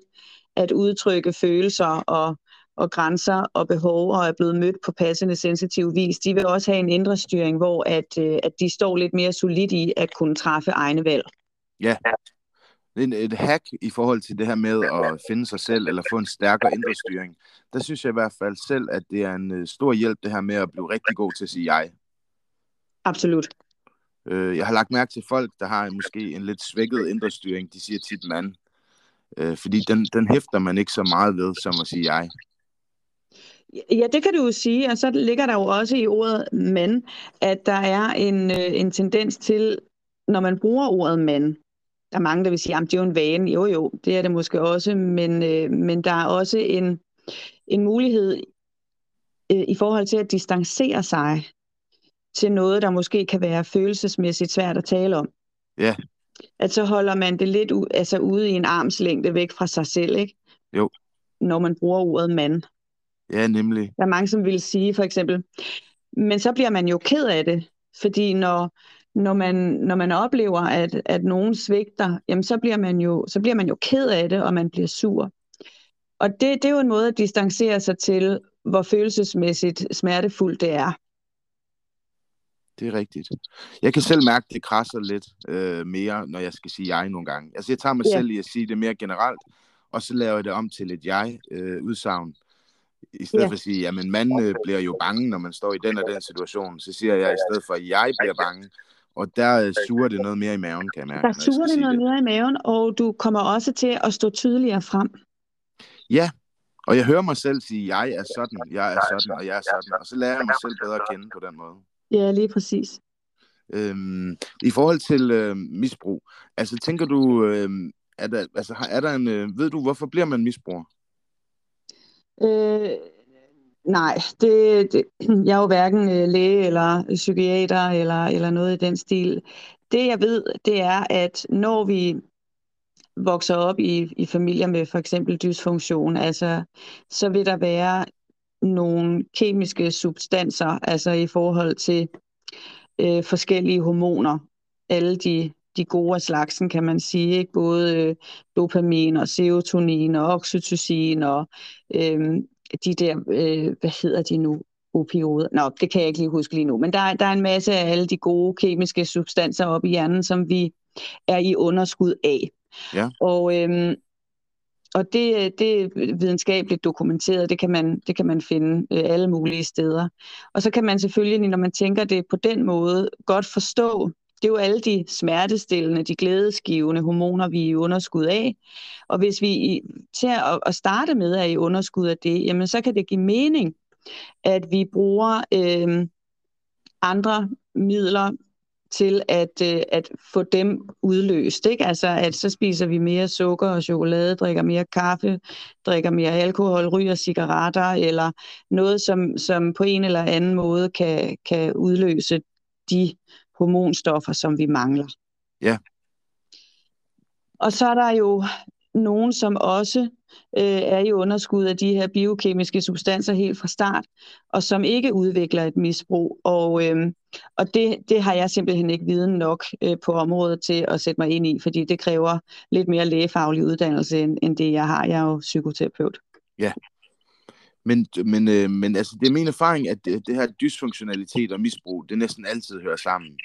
B: at udtrykke følelser og, og grænser og behov og er blevet mødt på passende sensitiv vis, de vil også have en indre styring, hvor at, øh, at de står lidt mere solidt i at kunne træffe egne valg.
C: Ja, et, et hack i forhold til det her med at finde sig selv eller få en stærkere indre styring. Der synes jeg i hvert fald selv, at det er en øh, stor hjælp det her med at blive rigtig god til at sige jeg.
B: Absolut.
C: Øh, jeg har lagt mærke til folk, der har måske en lidt svækket indre styring. De siger tit mand. Øh, fordi den, den hæfter man ikke så meget ved, som at sige jeg.
B: Ja, det kan du jo sige, og så ligger der jo også i ordet mand, at der er en, øh, en tendens til, når man bruger ordet mand, der er mange, der vil sige, at det er jo en vane. Jo, jo, det er det måske også, men, øh, men der er også en, en mulighed øh, i forhold til at distancere sig til noget, der måske kan være følelsesmæssigt svært at tale om.
C: Ja.
B: At så holder man det lidt u- altså ude i en armslængde væk fra sig selv, ikke?
C: Jo.
B: Når man bruger ordet mand.
C: Ja, nemlig.
B: Der er mange, som vil sige for eksempel, men så bliver man jo ked af det, fordi når, når, man, når man oplever, at, at nogen svigter, jamen så bliver, man jo, så bliver man jo ked af det, og man bliver sur. Og det, det er jo en måde at distancere sig til, hvor følelsesmæssigt smertefuldt det er.
C: Det er rigtigt. Jeg kan selv mærke, at det krasser lidt øh, mere, når jeg skal sige jeg nogle gange. Altså, jeg tager mig
B: Ja.
C: selv i at sige det mere generelt, og så laver jeg det om til et jeg-udsagn. I stedet
B: Ja.
C: for at sige, at man øh, bliver jo bange, når man står i den og den situation. Så siger jeg i stedet for, at jeg bliver bange. Og der øh, suger det noget mere i maven, kan jeg mærke.
B: Der suger det noget mere i maven, og du kommer også til at stå tydeligere frem.
C: Ja, og jeg hører mig selv sige, jeg er sådan, jeg er sådan, og jeg er sådan. Og så lærer jeg mig selv bedre at kende på den måde.
B: Ja, lige præcis.
C: Øhm, I forhold til øh, misbrug, altså tænker du, øh, er der, altså, er der en, øh, ved du, hvorfor bliver man misbruger?
B: Øh, nej, det, det, jeg er jo hverken øh, læge eller psykiater eller, eller noget i den stil. Det jeg ved, det er, at når vi vokser op i, i familier med for eksempel dysfunktion, altså, så vil der være nogle kemiske substanser, altså i forhold til øh, forskellige hormoner, alle de, de gode af slagsen, kan man sige, ikke? både øh, dopamin og serotonin og oxytocin og øh, de der, øh, hvad hedder de nu, opioider. Nå, det kan jeg ikke lige huske lige nu, men der, er- der er en masse af alle de gode kemiske substanser op i hjernen, som vi er i underskud af.
C: Ja.
B: Og, øhm, og det, øh, det er videnskabeligt dokumenteret, det kan man, det kan man finde øh, alle mulige steder. Og så kan man selvfølgelig, når man tænker det på den måde, godt forstå, det er jo alle de smertestillende, de glædesgivende hormoner, vi er i underskud af. Og hvis vi til at, at starte med er i underskud af det, jamen så kan det give mening, at vi bruger øh, andre midler til at, øh, at få dem udløst. Ikke? Altså, at så spiser vi mere sukker og chokolade, drikker mere kaffe, drikker mere alkohol, ryger cigaretter, eller noget, som, som på en eller anden måde kan, kan udløse de hormonstoffer, som vi mangler.
C: Ja.
B: Og så er der jo nogen, som også øh, er i underskud af de her biokemiske substanser helt fra start, og som ikke udvikler et misbrug. Og, øh, og det, det har jeg simpelthen ikke viden nok øh, på området til at sætte mig ind i, fordi det kræver lidt mere lægefaglig uddannelse, end, end det jeg har. Jeg er jo psykoterapeut.
C: Ja, Men, men, øh, men altså, det er min erfaring, at det, det her dysfunktionalitet og misbrug, det næsten altid hører sammen.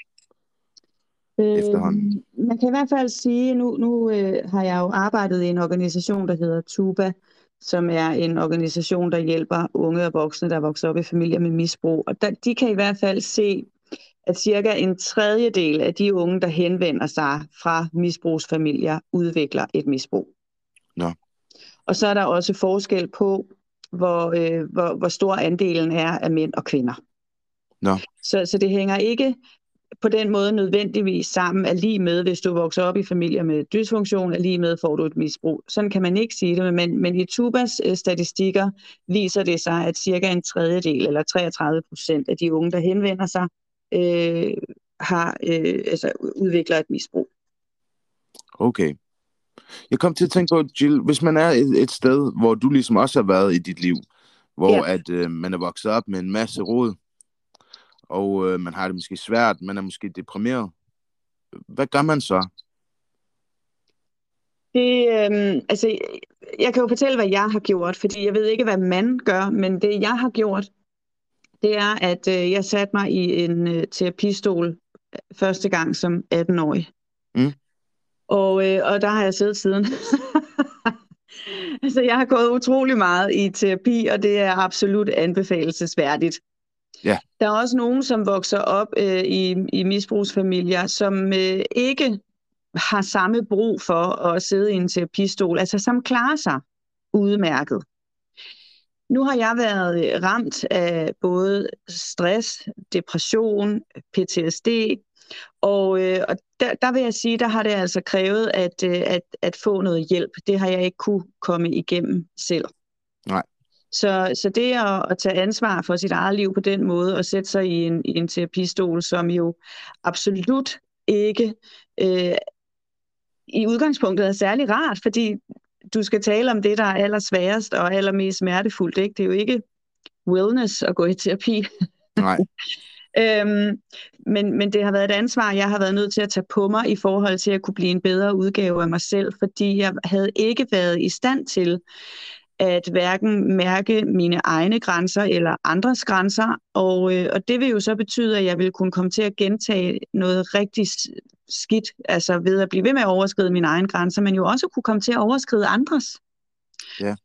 C: Efterhånden.
B: Øh, man kan i hvert fald sige, nu, nu øh, har jeg jo arbejdet i en organisation, der hedder TUBA, som er en organisation, der hjælper unge og voksne, der vokser op i familier med misbrug. Og der, de kan i hvert fald se, at cirka en tredjedel af de unge, der henvender sig fra misbrugsfamilier, udvikler et misbrug.
C: Nå.
B: Og så er der også forskel på, hvor, øh, hvor, hvor stor andelen er af mænd og kvinder.
C: Nå.
B: Så, så det hænger ikke på den måde nødvendigvis sammen er lige med, hvis du vokser op i familier med dysfunktion, er lige med, får du et misbrug. Sådan kan man ikke sige det, men, men i Tubas øh, statistikker viser det sig, at cirka en tredjedel eller 33 procent af de unge, der henvender sig, øh, har øh, altså udvikler et misbrug.
C: Okay. Jeg kom til at tænke på, Jill, hvis man er et, et sted, hvor du ligesom også har været i dit liv, hvor
B: Ja.
C: at øh, man er vokset op med en masse råd, og øh, man har det måske svært, man er måske deprimeret. Hvad gør man så?
B: Det, øh, altså, jeg kan jo fortælle, hvad jeg har gjort, fordi jeg ved ikke, hvad man gør, men det, jeg har gjort, det er, at øh, jeg satte mig i en øh, terapistol første gang som 18-årig.
C: Mm.
B: Og, øh, og der har jeg siddet siden. altså, jeg har gået utrolig meget i terapi, og det er absolut anbefalesværdigt.
C: Ja.
B: Der er også nogen, som vokser op øh, i, i misbrugsfamilier, som øh, ikke har samme brug for at sidde i en terapistol, altså som klarer sig udmærket. Nu har jeg været øh, ramt af både stress, depression, PTSD, og, øh, og der, der vil jeg sige, der har det altså krævet at, øh, at, at få noget hjælp. Det har jeg ikke kunne komme igennem selv.
C: Nej.
B: Så, så det at, at tage ansvar for sit eget liv på den måde og sætte sig i en, i en terapistol, som jo absolut ikke øh, i udgangspunktet er særlig rart, fordi du skal tale om det, der er allersværest og allermest smertefuldt. Ikke? Det er jo ikke wellness at gå i terapi.
C: Nej.
B: øhm, men, men det har været et ansvar, jeg har været nødt til at tage på mig i forhold til at kunne blive en bedre udgave af mig selv, fordi jeg havde ikke været i stand til at hverken mærke mine egne grænser eller andres grænser, og, øh, og det vil jo så betyde, at jeg vil kunne komme til at gentage noget rigtig skidt, altså ved at blive ved med at overskride mine egne grænser, men jo også kunne komme til at overskride andres.
C: Ja.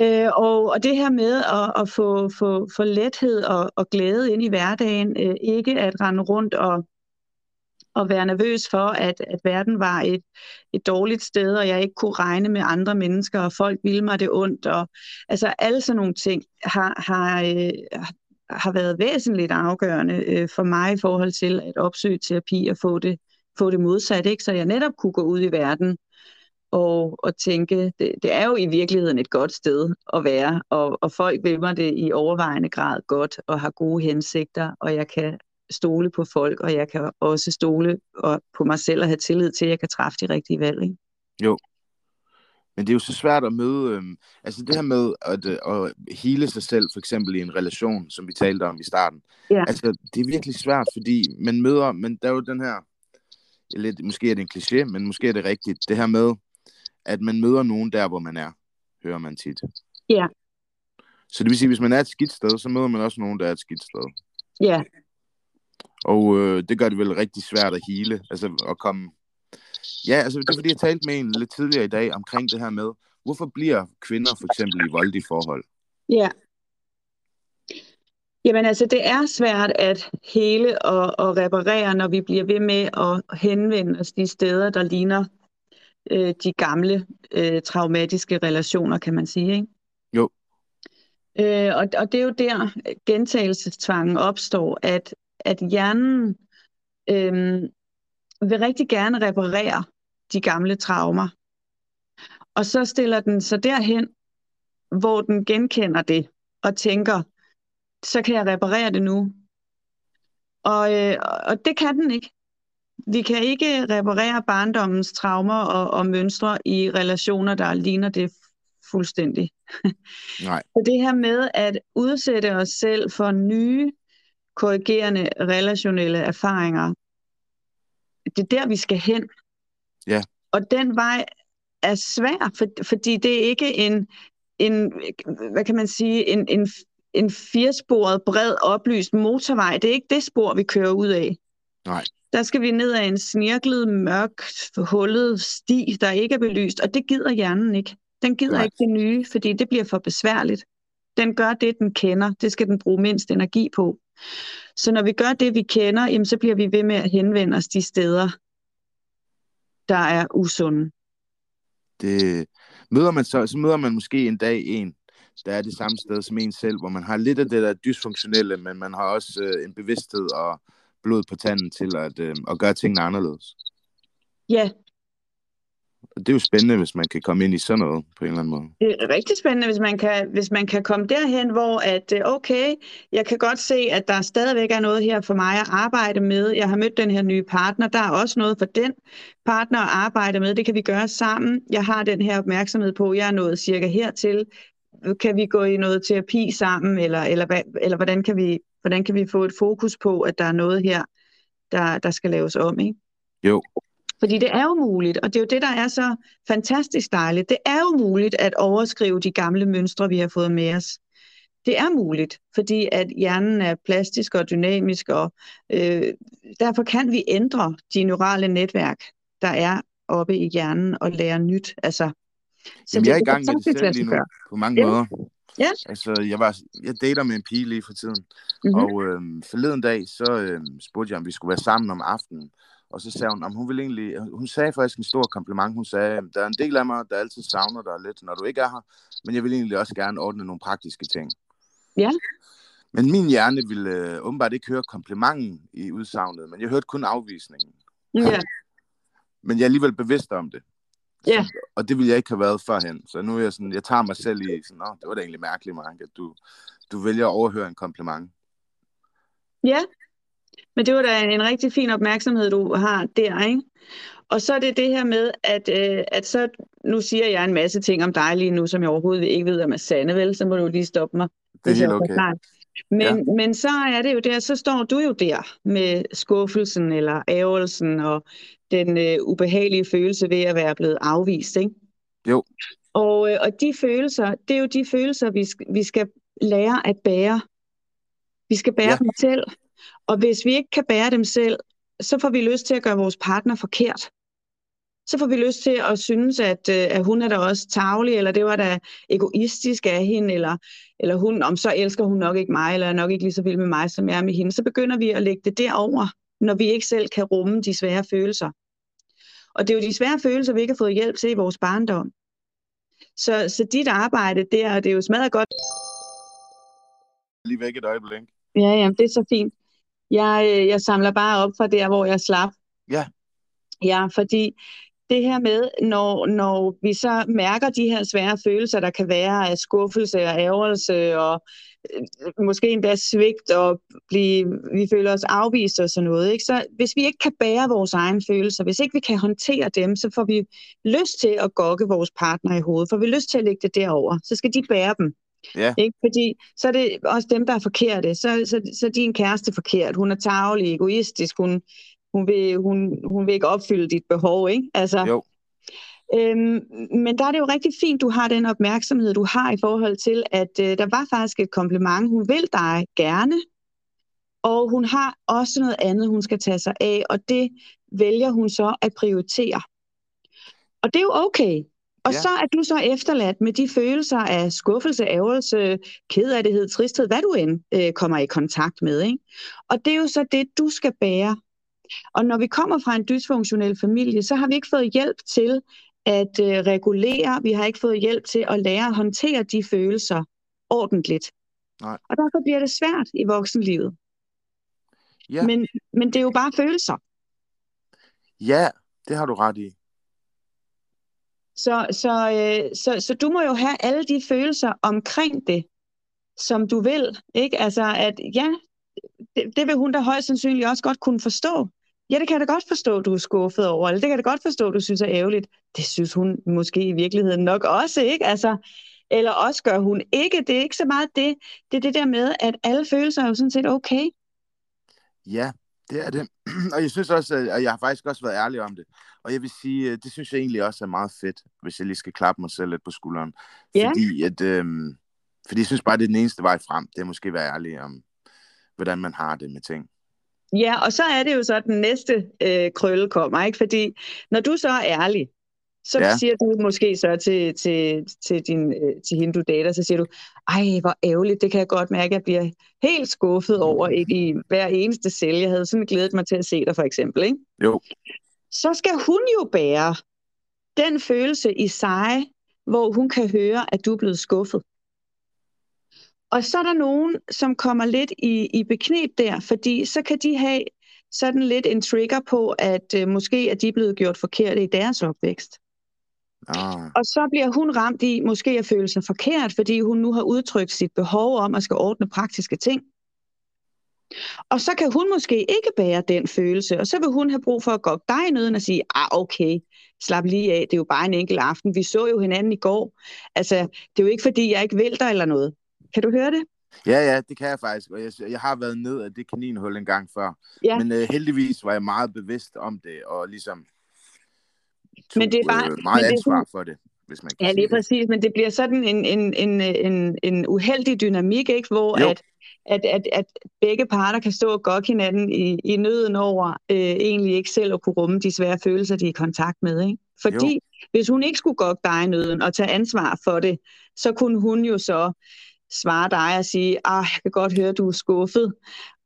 B: Øh, og, og det her med at, at få, få, få lethed og, og glæde ind i hverdagen, øh, ikke at rende rundt og, og være nervøs for, at, at verden var et, et dårligt sted, og jeg ikke kunne regne med andre mennesker, og folk ville mig det ondt. Og, altså alle sådan nogle ting har, har, øh, har været væsentligt afgørende øh, for mig i forhold til at opsøge terapi og få det, få det modsat, ikke? så jeg netop kunne gå ud i verden og, og tænke, det, det er jo i virkeligheden et godt sted at være, og, og folk vil mig det i overvejende grad godt og har gode hensigter, og jeg kan stole på folk, og jeg kan også stole på mig selv og have tillid til, at jeg kan træffe de rigtige valg. Ikke?
C: Jo. Men det er jo så svært at møde, øhm, altså det her med at, øh, at hele sig selv, for eksempel i en relation, som vi talte om i starten.
B: Ja.
C: Altså det er virkelig svært, fordi man møder, men der er jo den her, lidt, måske er det en kliché, men måske er det rigtigt, det her med, at man møder nogen der, hvor man er, hører man tit.
B: Ja.
C: Så det vil sige, hvis man er et skidt sted, så møder man også nogen, der er et skidt sted.
B: Ja.
C: Og øh, det gør det vel rigtig svært at hele, altså at komme... Ja, altså det er fordi, jeg talte med en lidt tidligere i dag omkring det her med, hvorfor bliver kvinder for eksempel i voldelige forhold?
B: Ja. Jamen altså, det er svært at hele og, og reparere, når vi bliver ved med at henvende os de steder, der ligner øh, de gamle øh, traumatiske relationer, kan man sige. Ikke?
C: Jo.
B: Øh, og, og det er jo der gentagelsestvangen opstår, at, at hjernen øh, vil rigtig gerne reparere de gamle traumer. Og så stiller den sig derhen, hvor den genkender det og tænker, så kan jeg reparere det nu. Og, øh, og det kan den ikke. Vi kan ikke reparere barndommens traumer og, og mønstre i relationer, der ligner det fuldstændig.
C: Nej.
B: Så det her med at udsætte os selv for nye, korrigerende relationelle erfaringer, det er der, vi skal hen.
C: Ja.
B: Og den vej er svær, for, fordi det er ikke en, en hvad kan man sige, en, en, en firesporet, bred, oplyst motorvej. Det er ikke det spor, vi kører ud af.
C: Nej.
B: Der skal vi ned ad en snirklet, mørk, hullet sti, der ikke er belyst, og det gider hjernen ikke. Den gider
C: Nej.
B: ikke det nye, fordi det bliver for besværligt. Den gør det, den kender. Det skal den bruge mindst energi på. Så når vi gør det, vi kender, jamen, så bliver vi ved med at henvende os de steder, der er usunde.
C: Det, møder man så, så møder man måske en dag en, der er det samme sted som en selv, hvor man har lidt af det der dysfunktionelle, men man har også øh, en bevidsthed og blod på tanden til at, øh, at gøre tingene anderledes.
B: Ja,
C: det er jo spændende, hvis man kan komme ind i sådan noget på en eller anden måde.
B: det er rigtig spændende, hvis man kan, hvis man kan komme derhen, hvor at, øh, okay, jeg kan godt se, at der stadigvæk er noget her for mig at arbejde med. Jeg har mødt den her nye partner. Der er også noget for den partner at arbejde med. Det kan vi gøre sammen. Jeg har den her opmærksomhed på, jeg er nået cirka hertil. Kan vi gå i noget terapi sammen, eller, eller, hvad, eller hvordan, kan vi, hvordan kan vi få et fokus på, at der er noget her, der, der skal laves om, ikke?
C: Jo,
B: Fordi det er jo muligt, og det er jo det, der er så fantastisk dejligt. Det er jo muligt at overskrive de gamle mønstre, vi har fået med os. Det er muligt, fordi at hjernen er plastisk og dynamisk, og øh, derfor kan vi ændre de neurale netværk, der er oppe i hjernen, og lære nyt. Altså, så
C: Jamen, jeg er i gang med det selv lige nu, på mange
B: Ja.
C: måder.
B: Ja.
C: Altså, jeg, var, jeg dater med en pige lige for tiden,
B: Mhm.
C: og øhm, forleden dag, så øhm, spurgte jeg, om vi skulle være sammen om aftenen. Og så sagde hun, om hun ville egentlig, hun sagde faktisk en stor kompliment. Hun sagde, der er en del af mig, der altid savner dig lidt, når du ikke er her, men jeg vil egentlig også gerne ordne nogle praktiske ting.
B: Ja.
C: Men min hjerne ville øh, åbenbart ikke høre komplimenten i udsagnet, men jeg hørte kun afvisningen.
B: Ja,
C: Men jeg er alligevel bevidst om det.
B: Ja.
C: Og det ville jeg ikke have været førhen. Så nu er jeg sådan, jeg tager mig selv i sådan, Nå, det var da egentlig mærkeligt, Mark, at du, du vælger at overhøre en kompliment.
B: ja. Men det var da en, rigtig fin opmærksomhed, du har der, ikke? Og så er det det her med, at, øh, at så, nu siger jeg en masse ting om dig lige nu, som jeg overhovedet ikke ved, om er sande, vel? Så må du lige stoppe mig.
C: Det er helt okay.
B: Men, ja. men så er det jo der, så står du jo der med skuffelsen eller ærgelsen og den øh, ubehagelige følelse ved at være blevet afvist, ikke?
C: Jo.
B: Og, øh, og de følelser, det er jo de følelser, vi, vi skal lære at bære. Vi skal bære ja. dem selv. Og hvis vi ikke kan bære dem selv, så får vi lyst til at gøre vores partner forkert. Så får vi lyst til at synes, at, øh, at hun er da også tavlig, eller det var da egoistisk af hende, eller, eller hun, om så elsker hun nok ikke mig, eller er nok ikke lige så vild med mig, som jeg er med hende. Så begynder vi at lægge det derover, når vi ikke selv kan rumme de svære følelser. Og det er jo de svære følelser, vi ikke har fået hjælp til i vores barndom. Så, så dit arbejde der, det er jo smadret godt.
C: Lige væk et øjeblik.
B: Ja, ja, det er så fint. Jeg, øh, jeg samler bare op fra der, hvor jeg slap.
C: Ja.
B: Ja, fordi det her med, når, når vi så mærker de her svære følelser, der kan være af skuffelse og ærgelse og øh, måske endda svigt og blive, vi føler os afvist og sådan noget. Ikke? Så hvis vi ikke kan bære vores egne følelser, hvis ikke vi kan håndtere dem, så får vi lyst til at gokke vores partner i hovedet, for vi lyst til at lægge det derover. Så skal de bære dem.
C: Ja.
B: Ikke? Fordi så er det også dem, der er forkerte. Så, så, så er din kæreste forkert. Hun er tavlig, egoistisk. Hun, hun, vil, hun, hun vil ikke opfylde dit behov. Ikke? Altså,
C: jo.
B: Øhm, men der er det jo rigtig fint, du har den opmærksomhed, du har i forhold til, at øh, der var faktisk et kompliment. Hun vil dig gerne, og hun har også noget andet, hun skal tage sig af, og det vælger hun så at prioritere. Og det er jo okay. Og ja. så er du så efterladt med de følelser af skuffelse, ærgelse, kedelighed, tristhed, hvad du end øh, kommer i kontakt med. Ikke? Og det er jo så det, du skal bære. Og når vi kommer fra en dysfunktionel familie, så har vi ikke fået hjælp til at øh, regulere, vi har ikke fået hjælp til at lære at håndtere de følelser ordentligt.
C: Nej.
B: Og derfor bliver det svært i voksenlivet.
C: Ja.
B: Men, men det er jo bare følelser.
C: Ja, det har du ret i.
B: Så, så, øh, så, så du må jo have alle de følelser omkring det, som du vil. Ikke? Altså, at ja, det, det vil hun da højst sandsynligt også godt kunne forstå. Ja, det kan jeg da godt forstå, du er skuffet over, eller det kan jeg da godt forstå, du synes er ærgerligt. Det synes hun måske i virkeligheden nok også, ikke? Altså, eller også gør hun ikke. Det er ikke så meget det. Det er det der med, at alle følelser er jo sådan set okay.
C: Ja, det er det. Og jeg synes også, at jeg har faktisk også været ærlig om det. Og jeg vil sige, øh, det synes jeg egentlig også er meget fedt, hvis jeg lige skal klappe mig selv lidt på skulderen.
B: Ja.
C: Fordi, at, øhm, fordi jeg synes bare, det er den eneste vej frem. Det er måske at være ærlig om, hvordan man har det med ting.
B: Ja, og så er det jo så, at den næste øh, krølle kommer, ikke? Fordi når du så er ærlig, så ja. siger du måske så til, til, til, din, øh, til hende, du dater, så siger du, ej, hvor ærgerligt, det kan jeg godt mærke, jeg bliver helt skuffet over i, i hver eneste sælge. Jeg havde sådan glædet mig til at se dig, for eksempel, ikke?
C: Jo.
B: Så skal hun jo bære den følelse i sig, hvor hun kan høre, at du er blevet skuffet. Og så er der nogen, som kommer lidt i, i beknep der, fordi så kan de have sådan lidt en trigger på, at øh, måske er de blevet gjort forkert i deres opvækst.
C: Ah.
B: Og så bliver hun ramt i måske at føle sig forkert, fordi hun nu har udtrykt sit behov om at skal ordne praktiske ting. Og så kan hun måske ikke bære den følelse, og så vil hun have brug for at gå dig i nøden og sige, ah okay, slap lige af, det er jo bare en enkelt aften, vi så jo hinanden i går. Altså, det er jo ikke fordi, jeg ikke vil dig eller noget. Kan du høre det?
C: Ja, ja, det kan jeg faktisk, og jeg, jeg har været ned af det kaninhul en gang før.
B: Ja.
C: Men uh, heldigvis var jeg meget bevidst om det, og ligesom tog
B: Men det er bare-
C: øh,
B: men
C: meget
B: det er
C: ansvar for det, hvis man kan
B: Ja, lige
C: det.
B: præcis, men det bliver sådan en, en, en, en, en uheldig dynamik, ikke? hvor
C: Jo.
B: at, at, at, at begge parter kan stå og gokke hinanden i, i nøden over øh, egentlig ikke selv at kunne rumme de svære følelser, de er i kontakt med. Ikke? Fordi jo. hvis hun ikke skulle gokke dig i nøden og tage ansvar for det, så kunne hun jo så svare dig og sige, ah, jeg kan godt høre, at du er skuffet,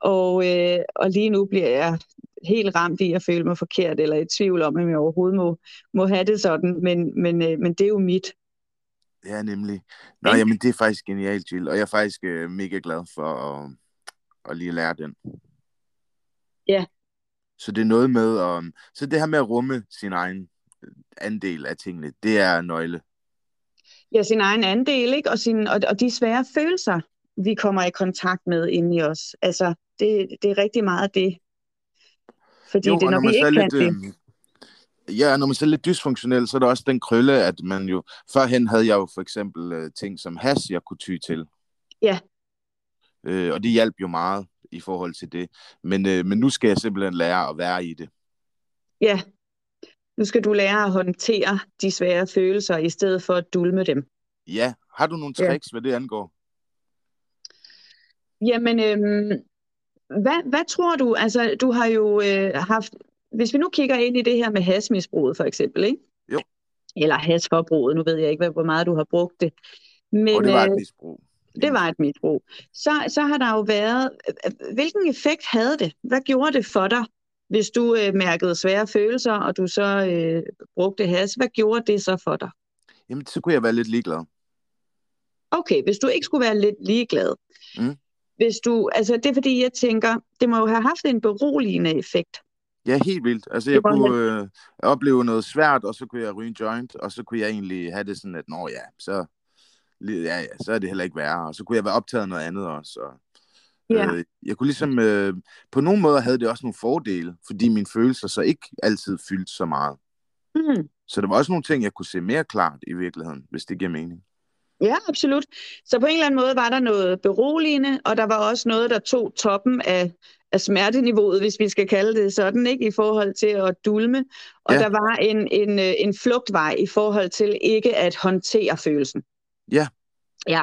B: og, øh, og lige nu bliver jeg helt ramt i at føle mig forkert, eller i tvivl om, om jeg overhovedet må, må have det sådan, men, men, øh, men det er jo mit.
C: Ja, nemlig. Nå,
B: Ikke?
C: jamen, det er faktisk genialt, Jill, og jeg er faktisk øh, mega glad for at, at lige lære den.
B: Ja.
C: Så det er noget med, um, så det her med at rumme sin egen øh, andel af tingene, det er nøgle.
B: Ja, sin egen andel, ikke? Og, sin, og, og de svære følelser, vi kommer i kontakt med inde i os. Altså, det, det er rigtig meget det. Fordi
C: Jo,
B: det er, når,
C: når
B: vi
C: så
B: ikke kan
C: lidt,
B: det.
C: øh, Ja, når man er lidt dysfunktionel, så er der også den krølle, at man jo... Førhen havde jeg jo for eksempel øh, ting som has, jeg kunne ty til.
B: Ja.
C: Øh, og det hjalp jo meget i forhold til det. Men, øh, men nu skal jeg simpelthen lære at være i det.
B: Ja. Nu skal du lære at håndtere de svære følelser, i stedet for at dulme dem.
C: Ja. Har du nogle tricks, ja. hvad det angår?
B: Jamen, øhm, hvad, hvad tror du? Altså, du har jo øh, haft... Hvis vi nu kigger ind i det her med hasmisbruget, for eksempel, ikke?
C: Jo.
B: Eller hasforbruget, nu ved jeg ikke, hvor meget du har brugt det.
C: Men, og det var et misbrug.
B: Det var et misbrug. Så, så har der jo været... Hvilken effekt havde det? Hvad gjorde det for dig, hvis du øh, mærkede svære følelser, og du så øh, brugte has? Hvad gjorde det så for dig?
C: Jamen, så kunne jeg være lidt ligeglad.
B: Okay, hvis du ikke skulle være lidt ligeglad. Mm. Hvis du, altså det er fordi, jeg tænker, det må jo have haft en beroligende effekt.
C: Ja, helt vildt. Altså, jeg kunne øh, opleve noget svært, og så kunne jeg ryge en joint, og så kunne jeg egentlig have det sådan, at nå ja, så, ja, ja, så er det heller ikke værre. Og så kunne jeg være optaget af noget andet også. Og, ja. øh, jeg kunne ligesom, øh, på nogle måder havde det også nogle fordele, fordi mine følelser så ikke altid fyldte så meget. Mm. Så der var også nogle ting, jeg kunne se mere klart i virkeligheden, hvis det giver mening.
B: Ja, absolut. Så på en eller anden måde var der noget beroligende, og der var også noget, der tog toppen af, af smerteniveauet, hvis vi skal kalde det sådan, ikke i forhold til at dulme. Og ja. der var en, en, øh, en flugtvej i forhold til ikke at håndtere følelsen.
C: Ja.
B: Ja.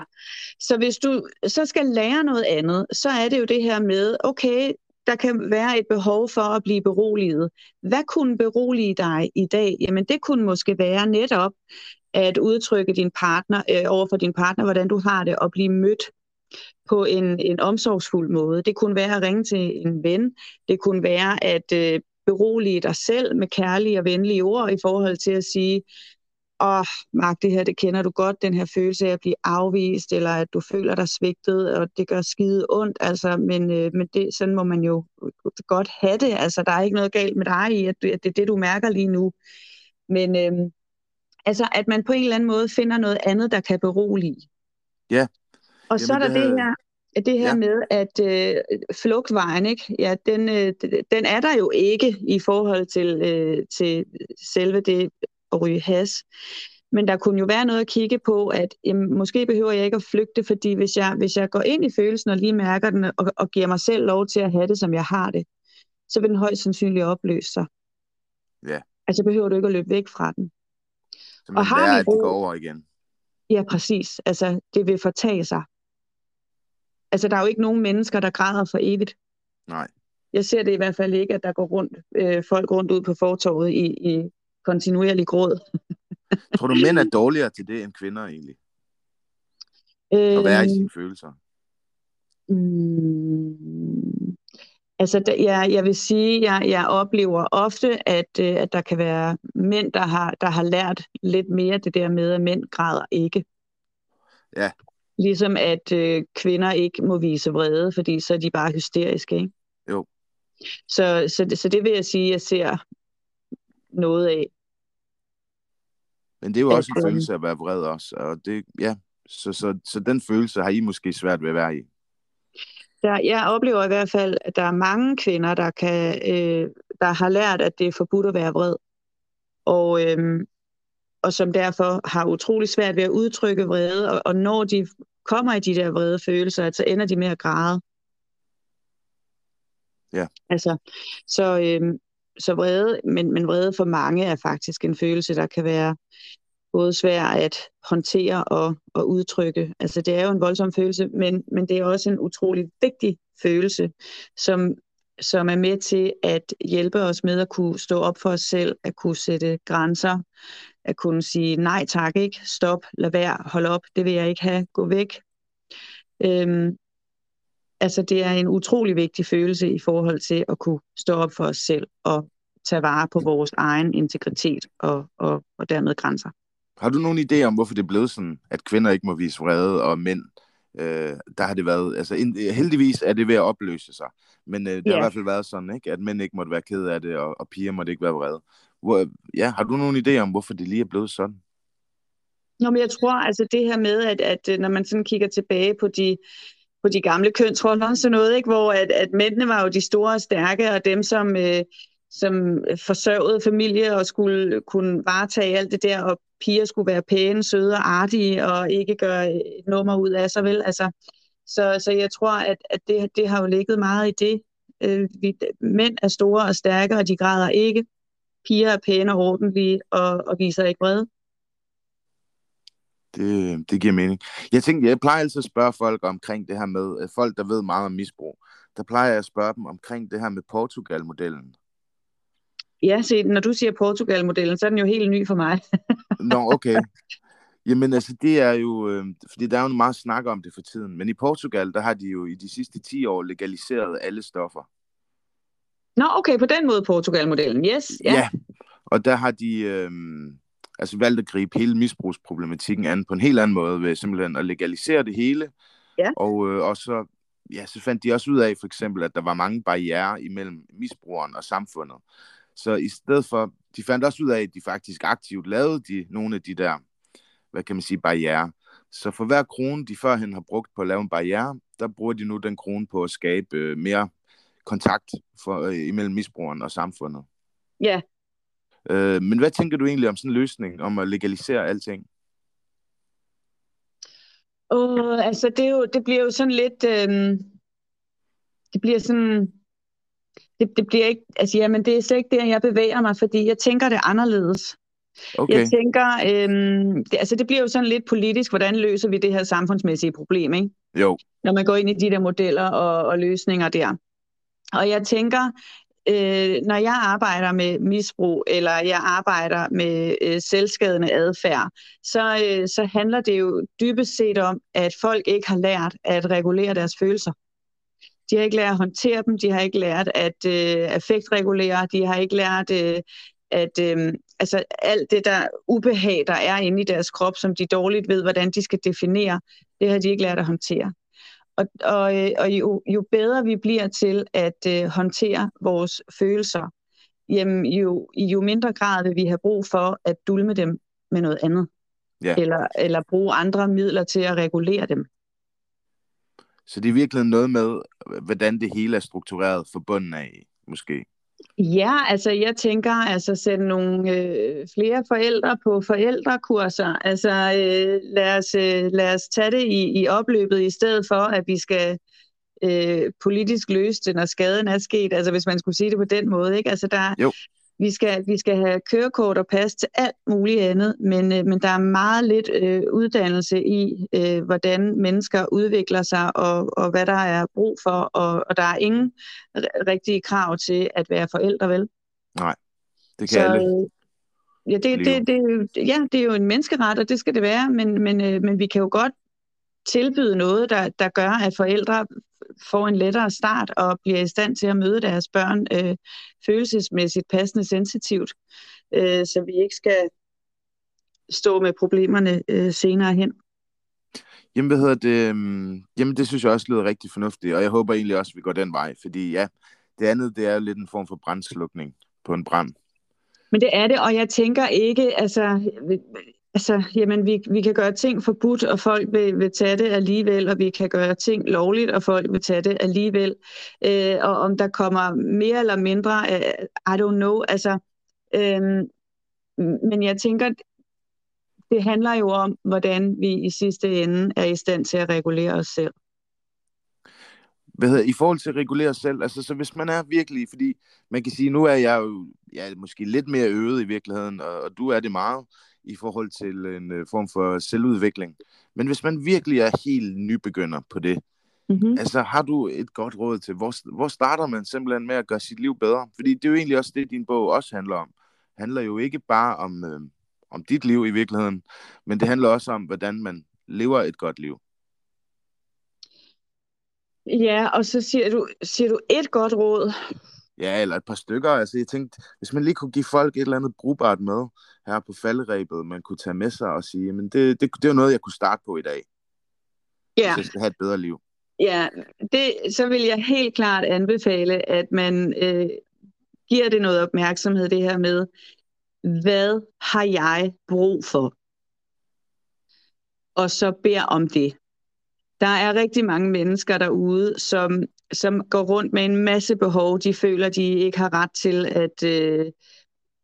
B: Så hvis du så skal lære noget andet, så er det jo det her med, okay, der kan være et behov for at blive beroliget. Hvad kunne berolige dig i dag? Jamen det kunne måske være netop at udtrykke din partner øh, over for din partner, hvordan du har det, og blive mødt på en, en omsorgsfuld måde. Det kunne være at ringe til en ven. Det kunne være at øh, berolige dig selv med kærlige og venlige ord i forhold til at sige, åh, oh, Mark, det her, det kender du godt, den her følelse af at blive afvist, eller at du føler dig svigtet, og det gør skide ondt, altså, men, øh, men det, sådan må man jo godt have det, altså, der er ikke noget galt med dig i, at, at det er det, du mærker lige nu, men øh, altså, at man på en eller anden måde finder noget andet, der kan berolige.
C: Ja.
B: Og Jamen, så er der det, det her, det her ja. med, at øh, flugtvejen, ikke? Ja, den, øh, den er der jo ikke i forhold til, øh, til selve det at ryge has. Men der kunne jo være noget at kigge på, at jamen, måske behøver jeg ikke at flygte, fordi hvis jeg, hvis jeg går ind i følelsen og lige mærker den, og, og giver mig selv lov til at have det, som jeg har det, så vil den højst sandsynligt opløse sig.
C: Ja.
B: Altså behøver du ikke at løbe væk fra den.
C: Så man og har lærer, at det går over igen.
B: Ja, præcis. Altså, det vil fortage sig. Altså, der er jo ikke nogen mennesker, der græder for evigt.
C: Nej.
B: Jeg ser det i hvert fald ikke, at der går rundt, øh, folk rundt ud på fortorvet i, i kontinuerlig gråd.
C: Tror du, mænd er dårligere til det end kvinder egentlig? Øh, at være i sine følelser?
B: Mm, altså, jeg, jeg vil sige, jeg, jeg oplever ofte, at, øh, at der kan være mænd, der har, der har lært lidt mere det der med, at mænd græder ikke.
C: Ja.
B: Ligesom at øh, kvinder ikke må vise vrede, fordi så er de bare hysteriske, ikke?
C: Jo.
B: Så, så, det, så det vil jeg sige, jeg ser noget af.
C: Men det er jo også en følelse af at være vred også, og det, ja, så, så, så den følelse har I måske svært ved at være i.
B: Der, jeg oplever i hvert fald, at der er mange kvinder, der, kan, øh, der har lært, at det er forbudt at være vred. Og, øh, og som derfor har utrolig svært ved at udtrykke vrede, og, og når de kommer i de der vrede følelser, så ender de med at græde.
C: Ja.
B: Altså, så, øh, så vrede, men, men vrede for mange er faktisk en følelse, der kan være både svær at håndtere og, og udtrykke. Altså det er jo en voldsom følelse, men, men det er også en utrolig vigtig følelse, som, som er med til at hjælpe os med at kunne stå op for os selv, at kunne sætte grænser, at kunne sige nej tak, ikke, stop, lad være, hold op, det vil jeg ikke have, gå væk. Øhm, altså det er en utrolig vigtig følelse i forhold til at kunne stå op for os selv og tage vare på vores egen integritet og, og, og dermed grænser.
C: Har du nogen idé om, hvorfor det er blevet sådan, at kvinder ikke må vise vrede, og mænd, øh, der har det været, altså heldigvis er det ved at opløse sig, men øh, det yeah. har i hvert fald været sådan, ikke, at mænd ikke måtte være ked af det, og, og piger måtte ikke være vrede. Hvor, ja, har du nogen idé om, hvorfor det lige er blevet sådan?
B: Nå, men jeg tror altså det her med, at, at når man sådan kigger tilbage på de på de gamle kønsroller og sådan noget, ikke? hvor at, at mændene var jo de store og stærke, og dem, som, øh, som forsørgede familie og skulle kunne varetage alt det der, og piger skulle være pæne, søde og artige, og ikke gøre et nummer ud af sig, vel? Altså, så, så jeg tror, at, at det, det har jo ligget meget i det. Øh, vi, mænd er store og stærke, og de græder ikke. Piger er pæne og ordentlige og, og viser ikke vrede.
C: Det, det giver mening. Jeg tænkte, jeg plejer altid at spørge folk omkring det her med, øh, folk der ved meget om misbrug, der plejer jeg at spørge dem omkring det her med Portugal-modellen.
B: Ja, se, når du siger Portugal-modellen, så er den jo helt ny for mig.
C: Nå, okay. Jamen altså, det er jo, øh, fordi der er jo meget snak om det for tiden, men i Portugal, der har de jo i de sidste 10 år legaliseret alle stoffer.
B: Nå, okay, på den måde Portugal-modellen, yes.
C: Ja. ja, og der har de øh, altså valgt at gribe hele misbrugsproblematikken an på en helt anden måde, ved simpelthen at legalisere det hele,
B: ja.
C: og, øh, og så, ja, så fandt de også ud af, for eksempel, at der var mange barriere imellem misbrugeren og samfundet. Så i stedet for, de fandt også ud af, at de faktisk aktivt lavede de, nogle af de der, hvad kan man sige, barriere. Så for hver krone, de førhen har brugt på at lave en barriere, der bruger de nu den krone på at skabe øh, mere kontakt for, øh, imellem misbrugeren og samfundet.
B: Ja.
C: Øh, men hvad tænker du egentlig om sådan en løsning, om at legalisere alting?
B: Uh, altså det, er jo, det bliver jo sådan lidt, øh, det bliver sådan, det, det bliver ikke, altså jamen det er slet ikke der, jeg bevæger mig, fordi jeg tænker det anderledes.
C: Okay.
B: Jeg tænker, øhm, det, altså det bliver jo sådan lidt politisk, hvordan løser vi det her samfundsmæssige problem, ikke?
C: Jo.
B: Når man går ind i de der modeller og, og løsninger der. Og jeg tænker, øh, når jeg arbejder med misbrug, eller jeg arbejder med øh, selvskadende adfærd, så, øh, så handler det jo dybest set om, at folk ikke har lært at regulere deres følelser. De har ikke lært at håndtere dem, de har ikke lært at øh, affektregulere, de har ikke lært øh, at øh, altså alt det der ubehag, der er inde i deres krop, som de dårligt ved, hvordan de skal definere, det har de ikke lært at håndtere. Og, og, øh, og jo, jo bedre vi bliver til at øh, håndtere vores følelser, jamen jo, i jo mindre grad vil vi have brug for at dulme dem med noget andet.
C: Ja.
B: Eller, eller bruge andre midler til at regulere dem.
C: Så det er virkelig noget med, hvordan det hele er struktureret for bunden af, måske?
B: Ja, altså jeg tænker altså sætte nogle øh, flere forældre på forældrekurser. Altså øh, lad, os, øh, lad os tage det i, i opløbet i stedet for, at vi skal øh, politisk løse det, når skaden er sket. Altså hvis man skulle sige det på den måde. Ikke? Altså der,
C: jo.
B: Vi skal, vi skal have kørekort og pas til alt muligt andet, men, øh, men der er meget lidt øh, uddannelse i, øh, hvordan mennesker udvikler sig, og, og hvad der er brug for, og, og der er ingen rigtige krav til at være forældre, vel?
C: Nej, det kan Så, alle.
B: Øh, ja, det, det, det, ja, det er jo en menneskeret, og det skal det være, men, men, øh, men vi kan jo godt tilbyde noget, der, der gør, at forældre får en lettere start og bliver i stand til at møde deres børn øh, følelsesmæssigt passende sensitivt, øh, så vi ikke skal stå med problemerne øh, senere hen.
C: Jamen, hvad hedder det? Øhm, jamen, det synes jeg også lyder rigtig fornuftigt, og jeg håber egentlig også, at vi går den vej, fordi ja, det andet, det er jo lidt en form for brændslukning på en brand.
B: Men det er det, og jeg tænker ikke, altså, Altså, jamen, vi, vi kan gøre ting forbudt, og folk vil, vil tage det alligevel, og vi kan gøre ting lovligt, og folk vil tage det alligevel. Øh, og om der kommer mere eller mindre, øh, I don't know. Altså, øh, men jeg tænker, det handler jo om, hvordan vi i sidste ende er i stand til at regulere os selv.
C: Hvad hedder, I forhold til at regulere os selv, altså så hvis man er virkelig, fordi man kan sige, nu er jeg jo ja, måske lidt mere øvet i virkeligheden, og, og du er det meget, i forhold til en øh, form for selvudvikling. Men hvis man virkelig er helt nybegynder på det, mm-hmm. altså har du et godt råd til, hvor, hvor starter man simpelthen med at gøre sit liv bedre? Fordi det er jo egentlig også det, din bog også handler om. Det handler jo ikke bare om, øh, om dit liv i virkeligheden, men det handler også om, hvordan man lever et godt liv.
B: Ja, og så siger du, siger du et godt råd.
C: Ja, eller et par stykker. Altså, jeg tænkte, hvis man lige kunne give folk et eller andet brugbart med her på falderæbet, man kunne tage med sig og sige, men det, det, det er jo noget, jeg kunne starte på i dag. Ja. Hvis jeg skal have et bedre liv.
B: Ja, det, så vil jeg helt klart anbefale, at man øh, giver det noget opmærksomhed, det her med, hvad har jeg brug for? Og så beder om det. Der er rigtig mange mennesker derude, som, som går rundt med en masse behov, de føler, de ikke har ret til at øh,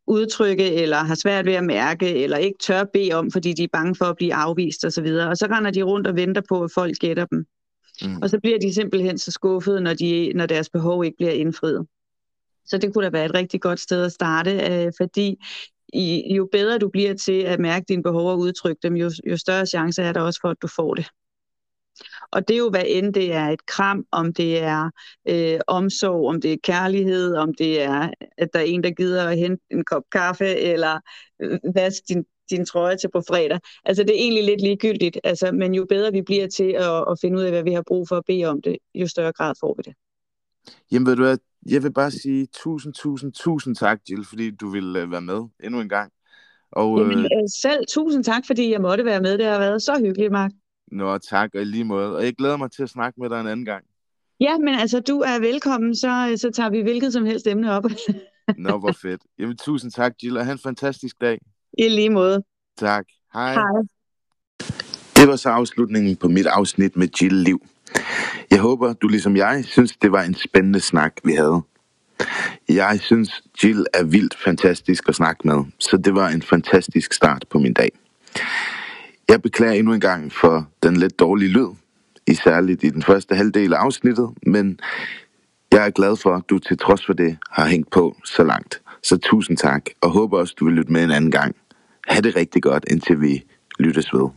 B: udtrykke, eller har svært ved at mærke, eller ikke tør bede om, fordi de er bange for at blive afvist osv. Og, og så render de rundt og venter på, at folk gætter dem. Mm. Og så bliver de simpelthen så skuffede, når, de, når deres behov ikke bliver indfriet. Så det kunne da være et rigtig godt sted at starte, øh, fordi i, jo bedre du bliver til at mærke dine behov og udtrykke dem, jo, jo større chance er der også for, at du får det. Og det er jo, hvad end det er et kram, om det er øh, omsorg, om det er kærlighed, om det er, at der er en, der gider at hente en kop kaffe, eller øh, vaske din, din trøje til på fredag. Altså det er egentlig lidt ligegyldigt, altså, men jo bedre vi bliver til at, at finde ud af, hvad vi har brug for at bede om det, jo større grad får vi det.
C: Jamen ved du hvad, jeg vil bare sige tusind, tusind, tusind tak, Jill, fordi du ville øh, være med endnu en gang.
B: Og, Jamen, øh, øh, selv tusind tak, fordi jeg måtte være med. Det har været så hyggeligt, Mark.
C: Nå, tak, og i lige måde. Og jeg glæder mig til at snakke med dig en anden gang.
B: Ja, men altså, du er velkommen, så, så tager vi hvilket som helst emne op.
C: Nå, hvor fedt. Jamen, tusind tak, Jill, og have en fantastisk dag.
B: I lige måde.
C: Tak. Hej.
B: Hej.
C: Det var så afslutningen på mit afsnit med Jill Liv. Jeg håber, du ligesom jeg synes, det var en spændende snak, vi havde. Jeg synes, Jill er vildt fantastisk at snakke med, så det var en fantastisk start på min dag. Jeg beklager endnu en gang for den lidt dårlige lyd, i særligt i den første halvdel af afsnittet, men jeg er glad for, at du til trods for det har hængt på så langt. Så tusind tak, og håber også, du vil lytte med en anden gang. Ha' det rigtig godt, indtil vi lyttes ved.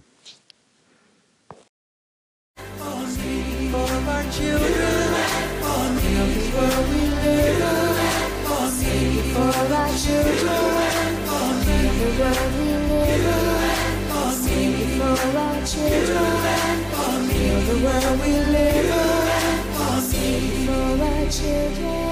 C: Children, for the world we live in, for our children.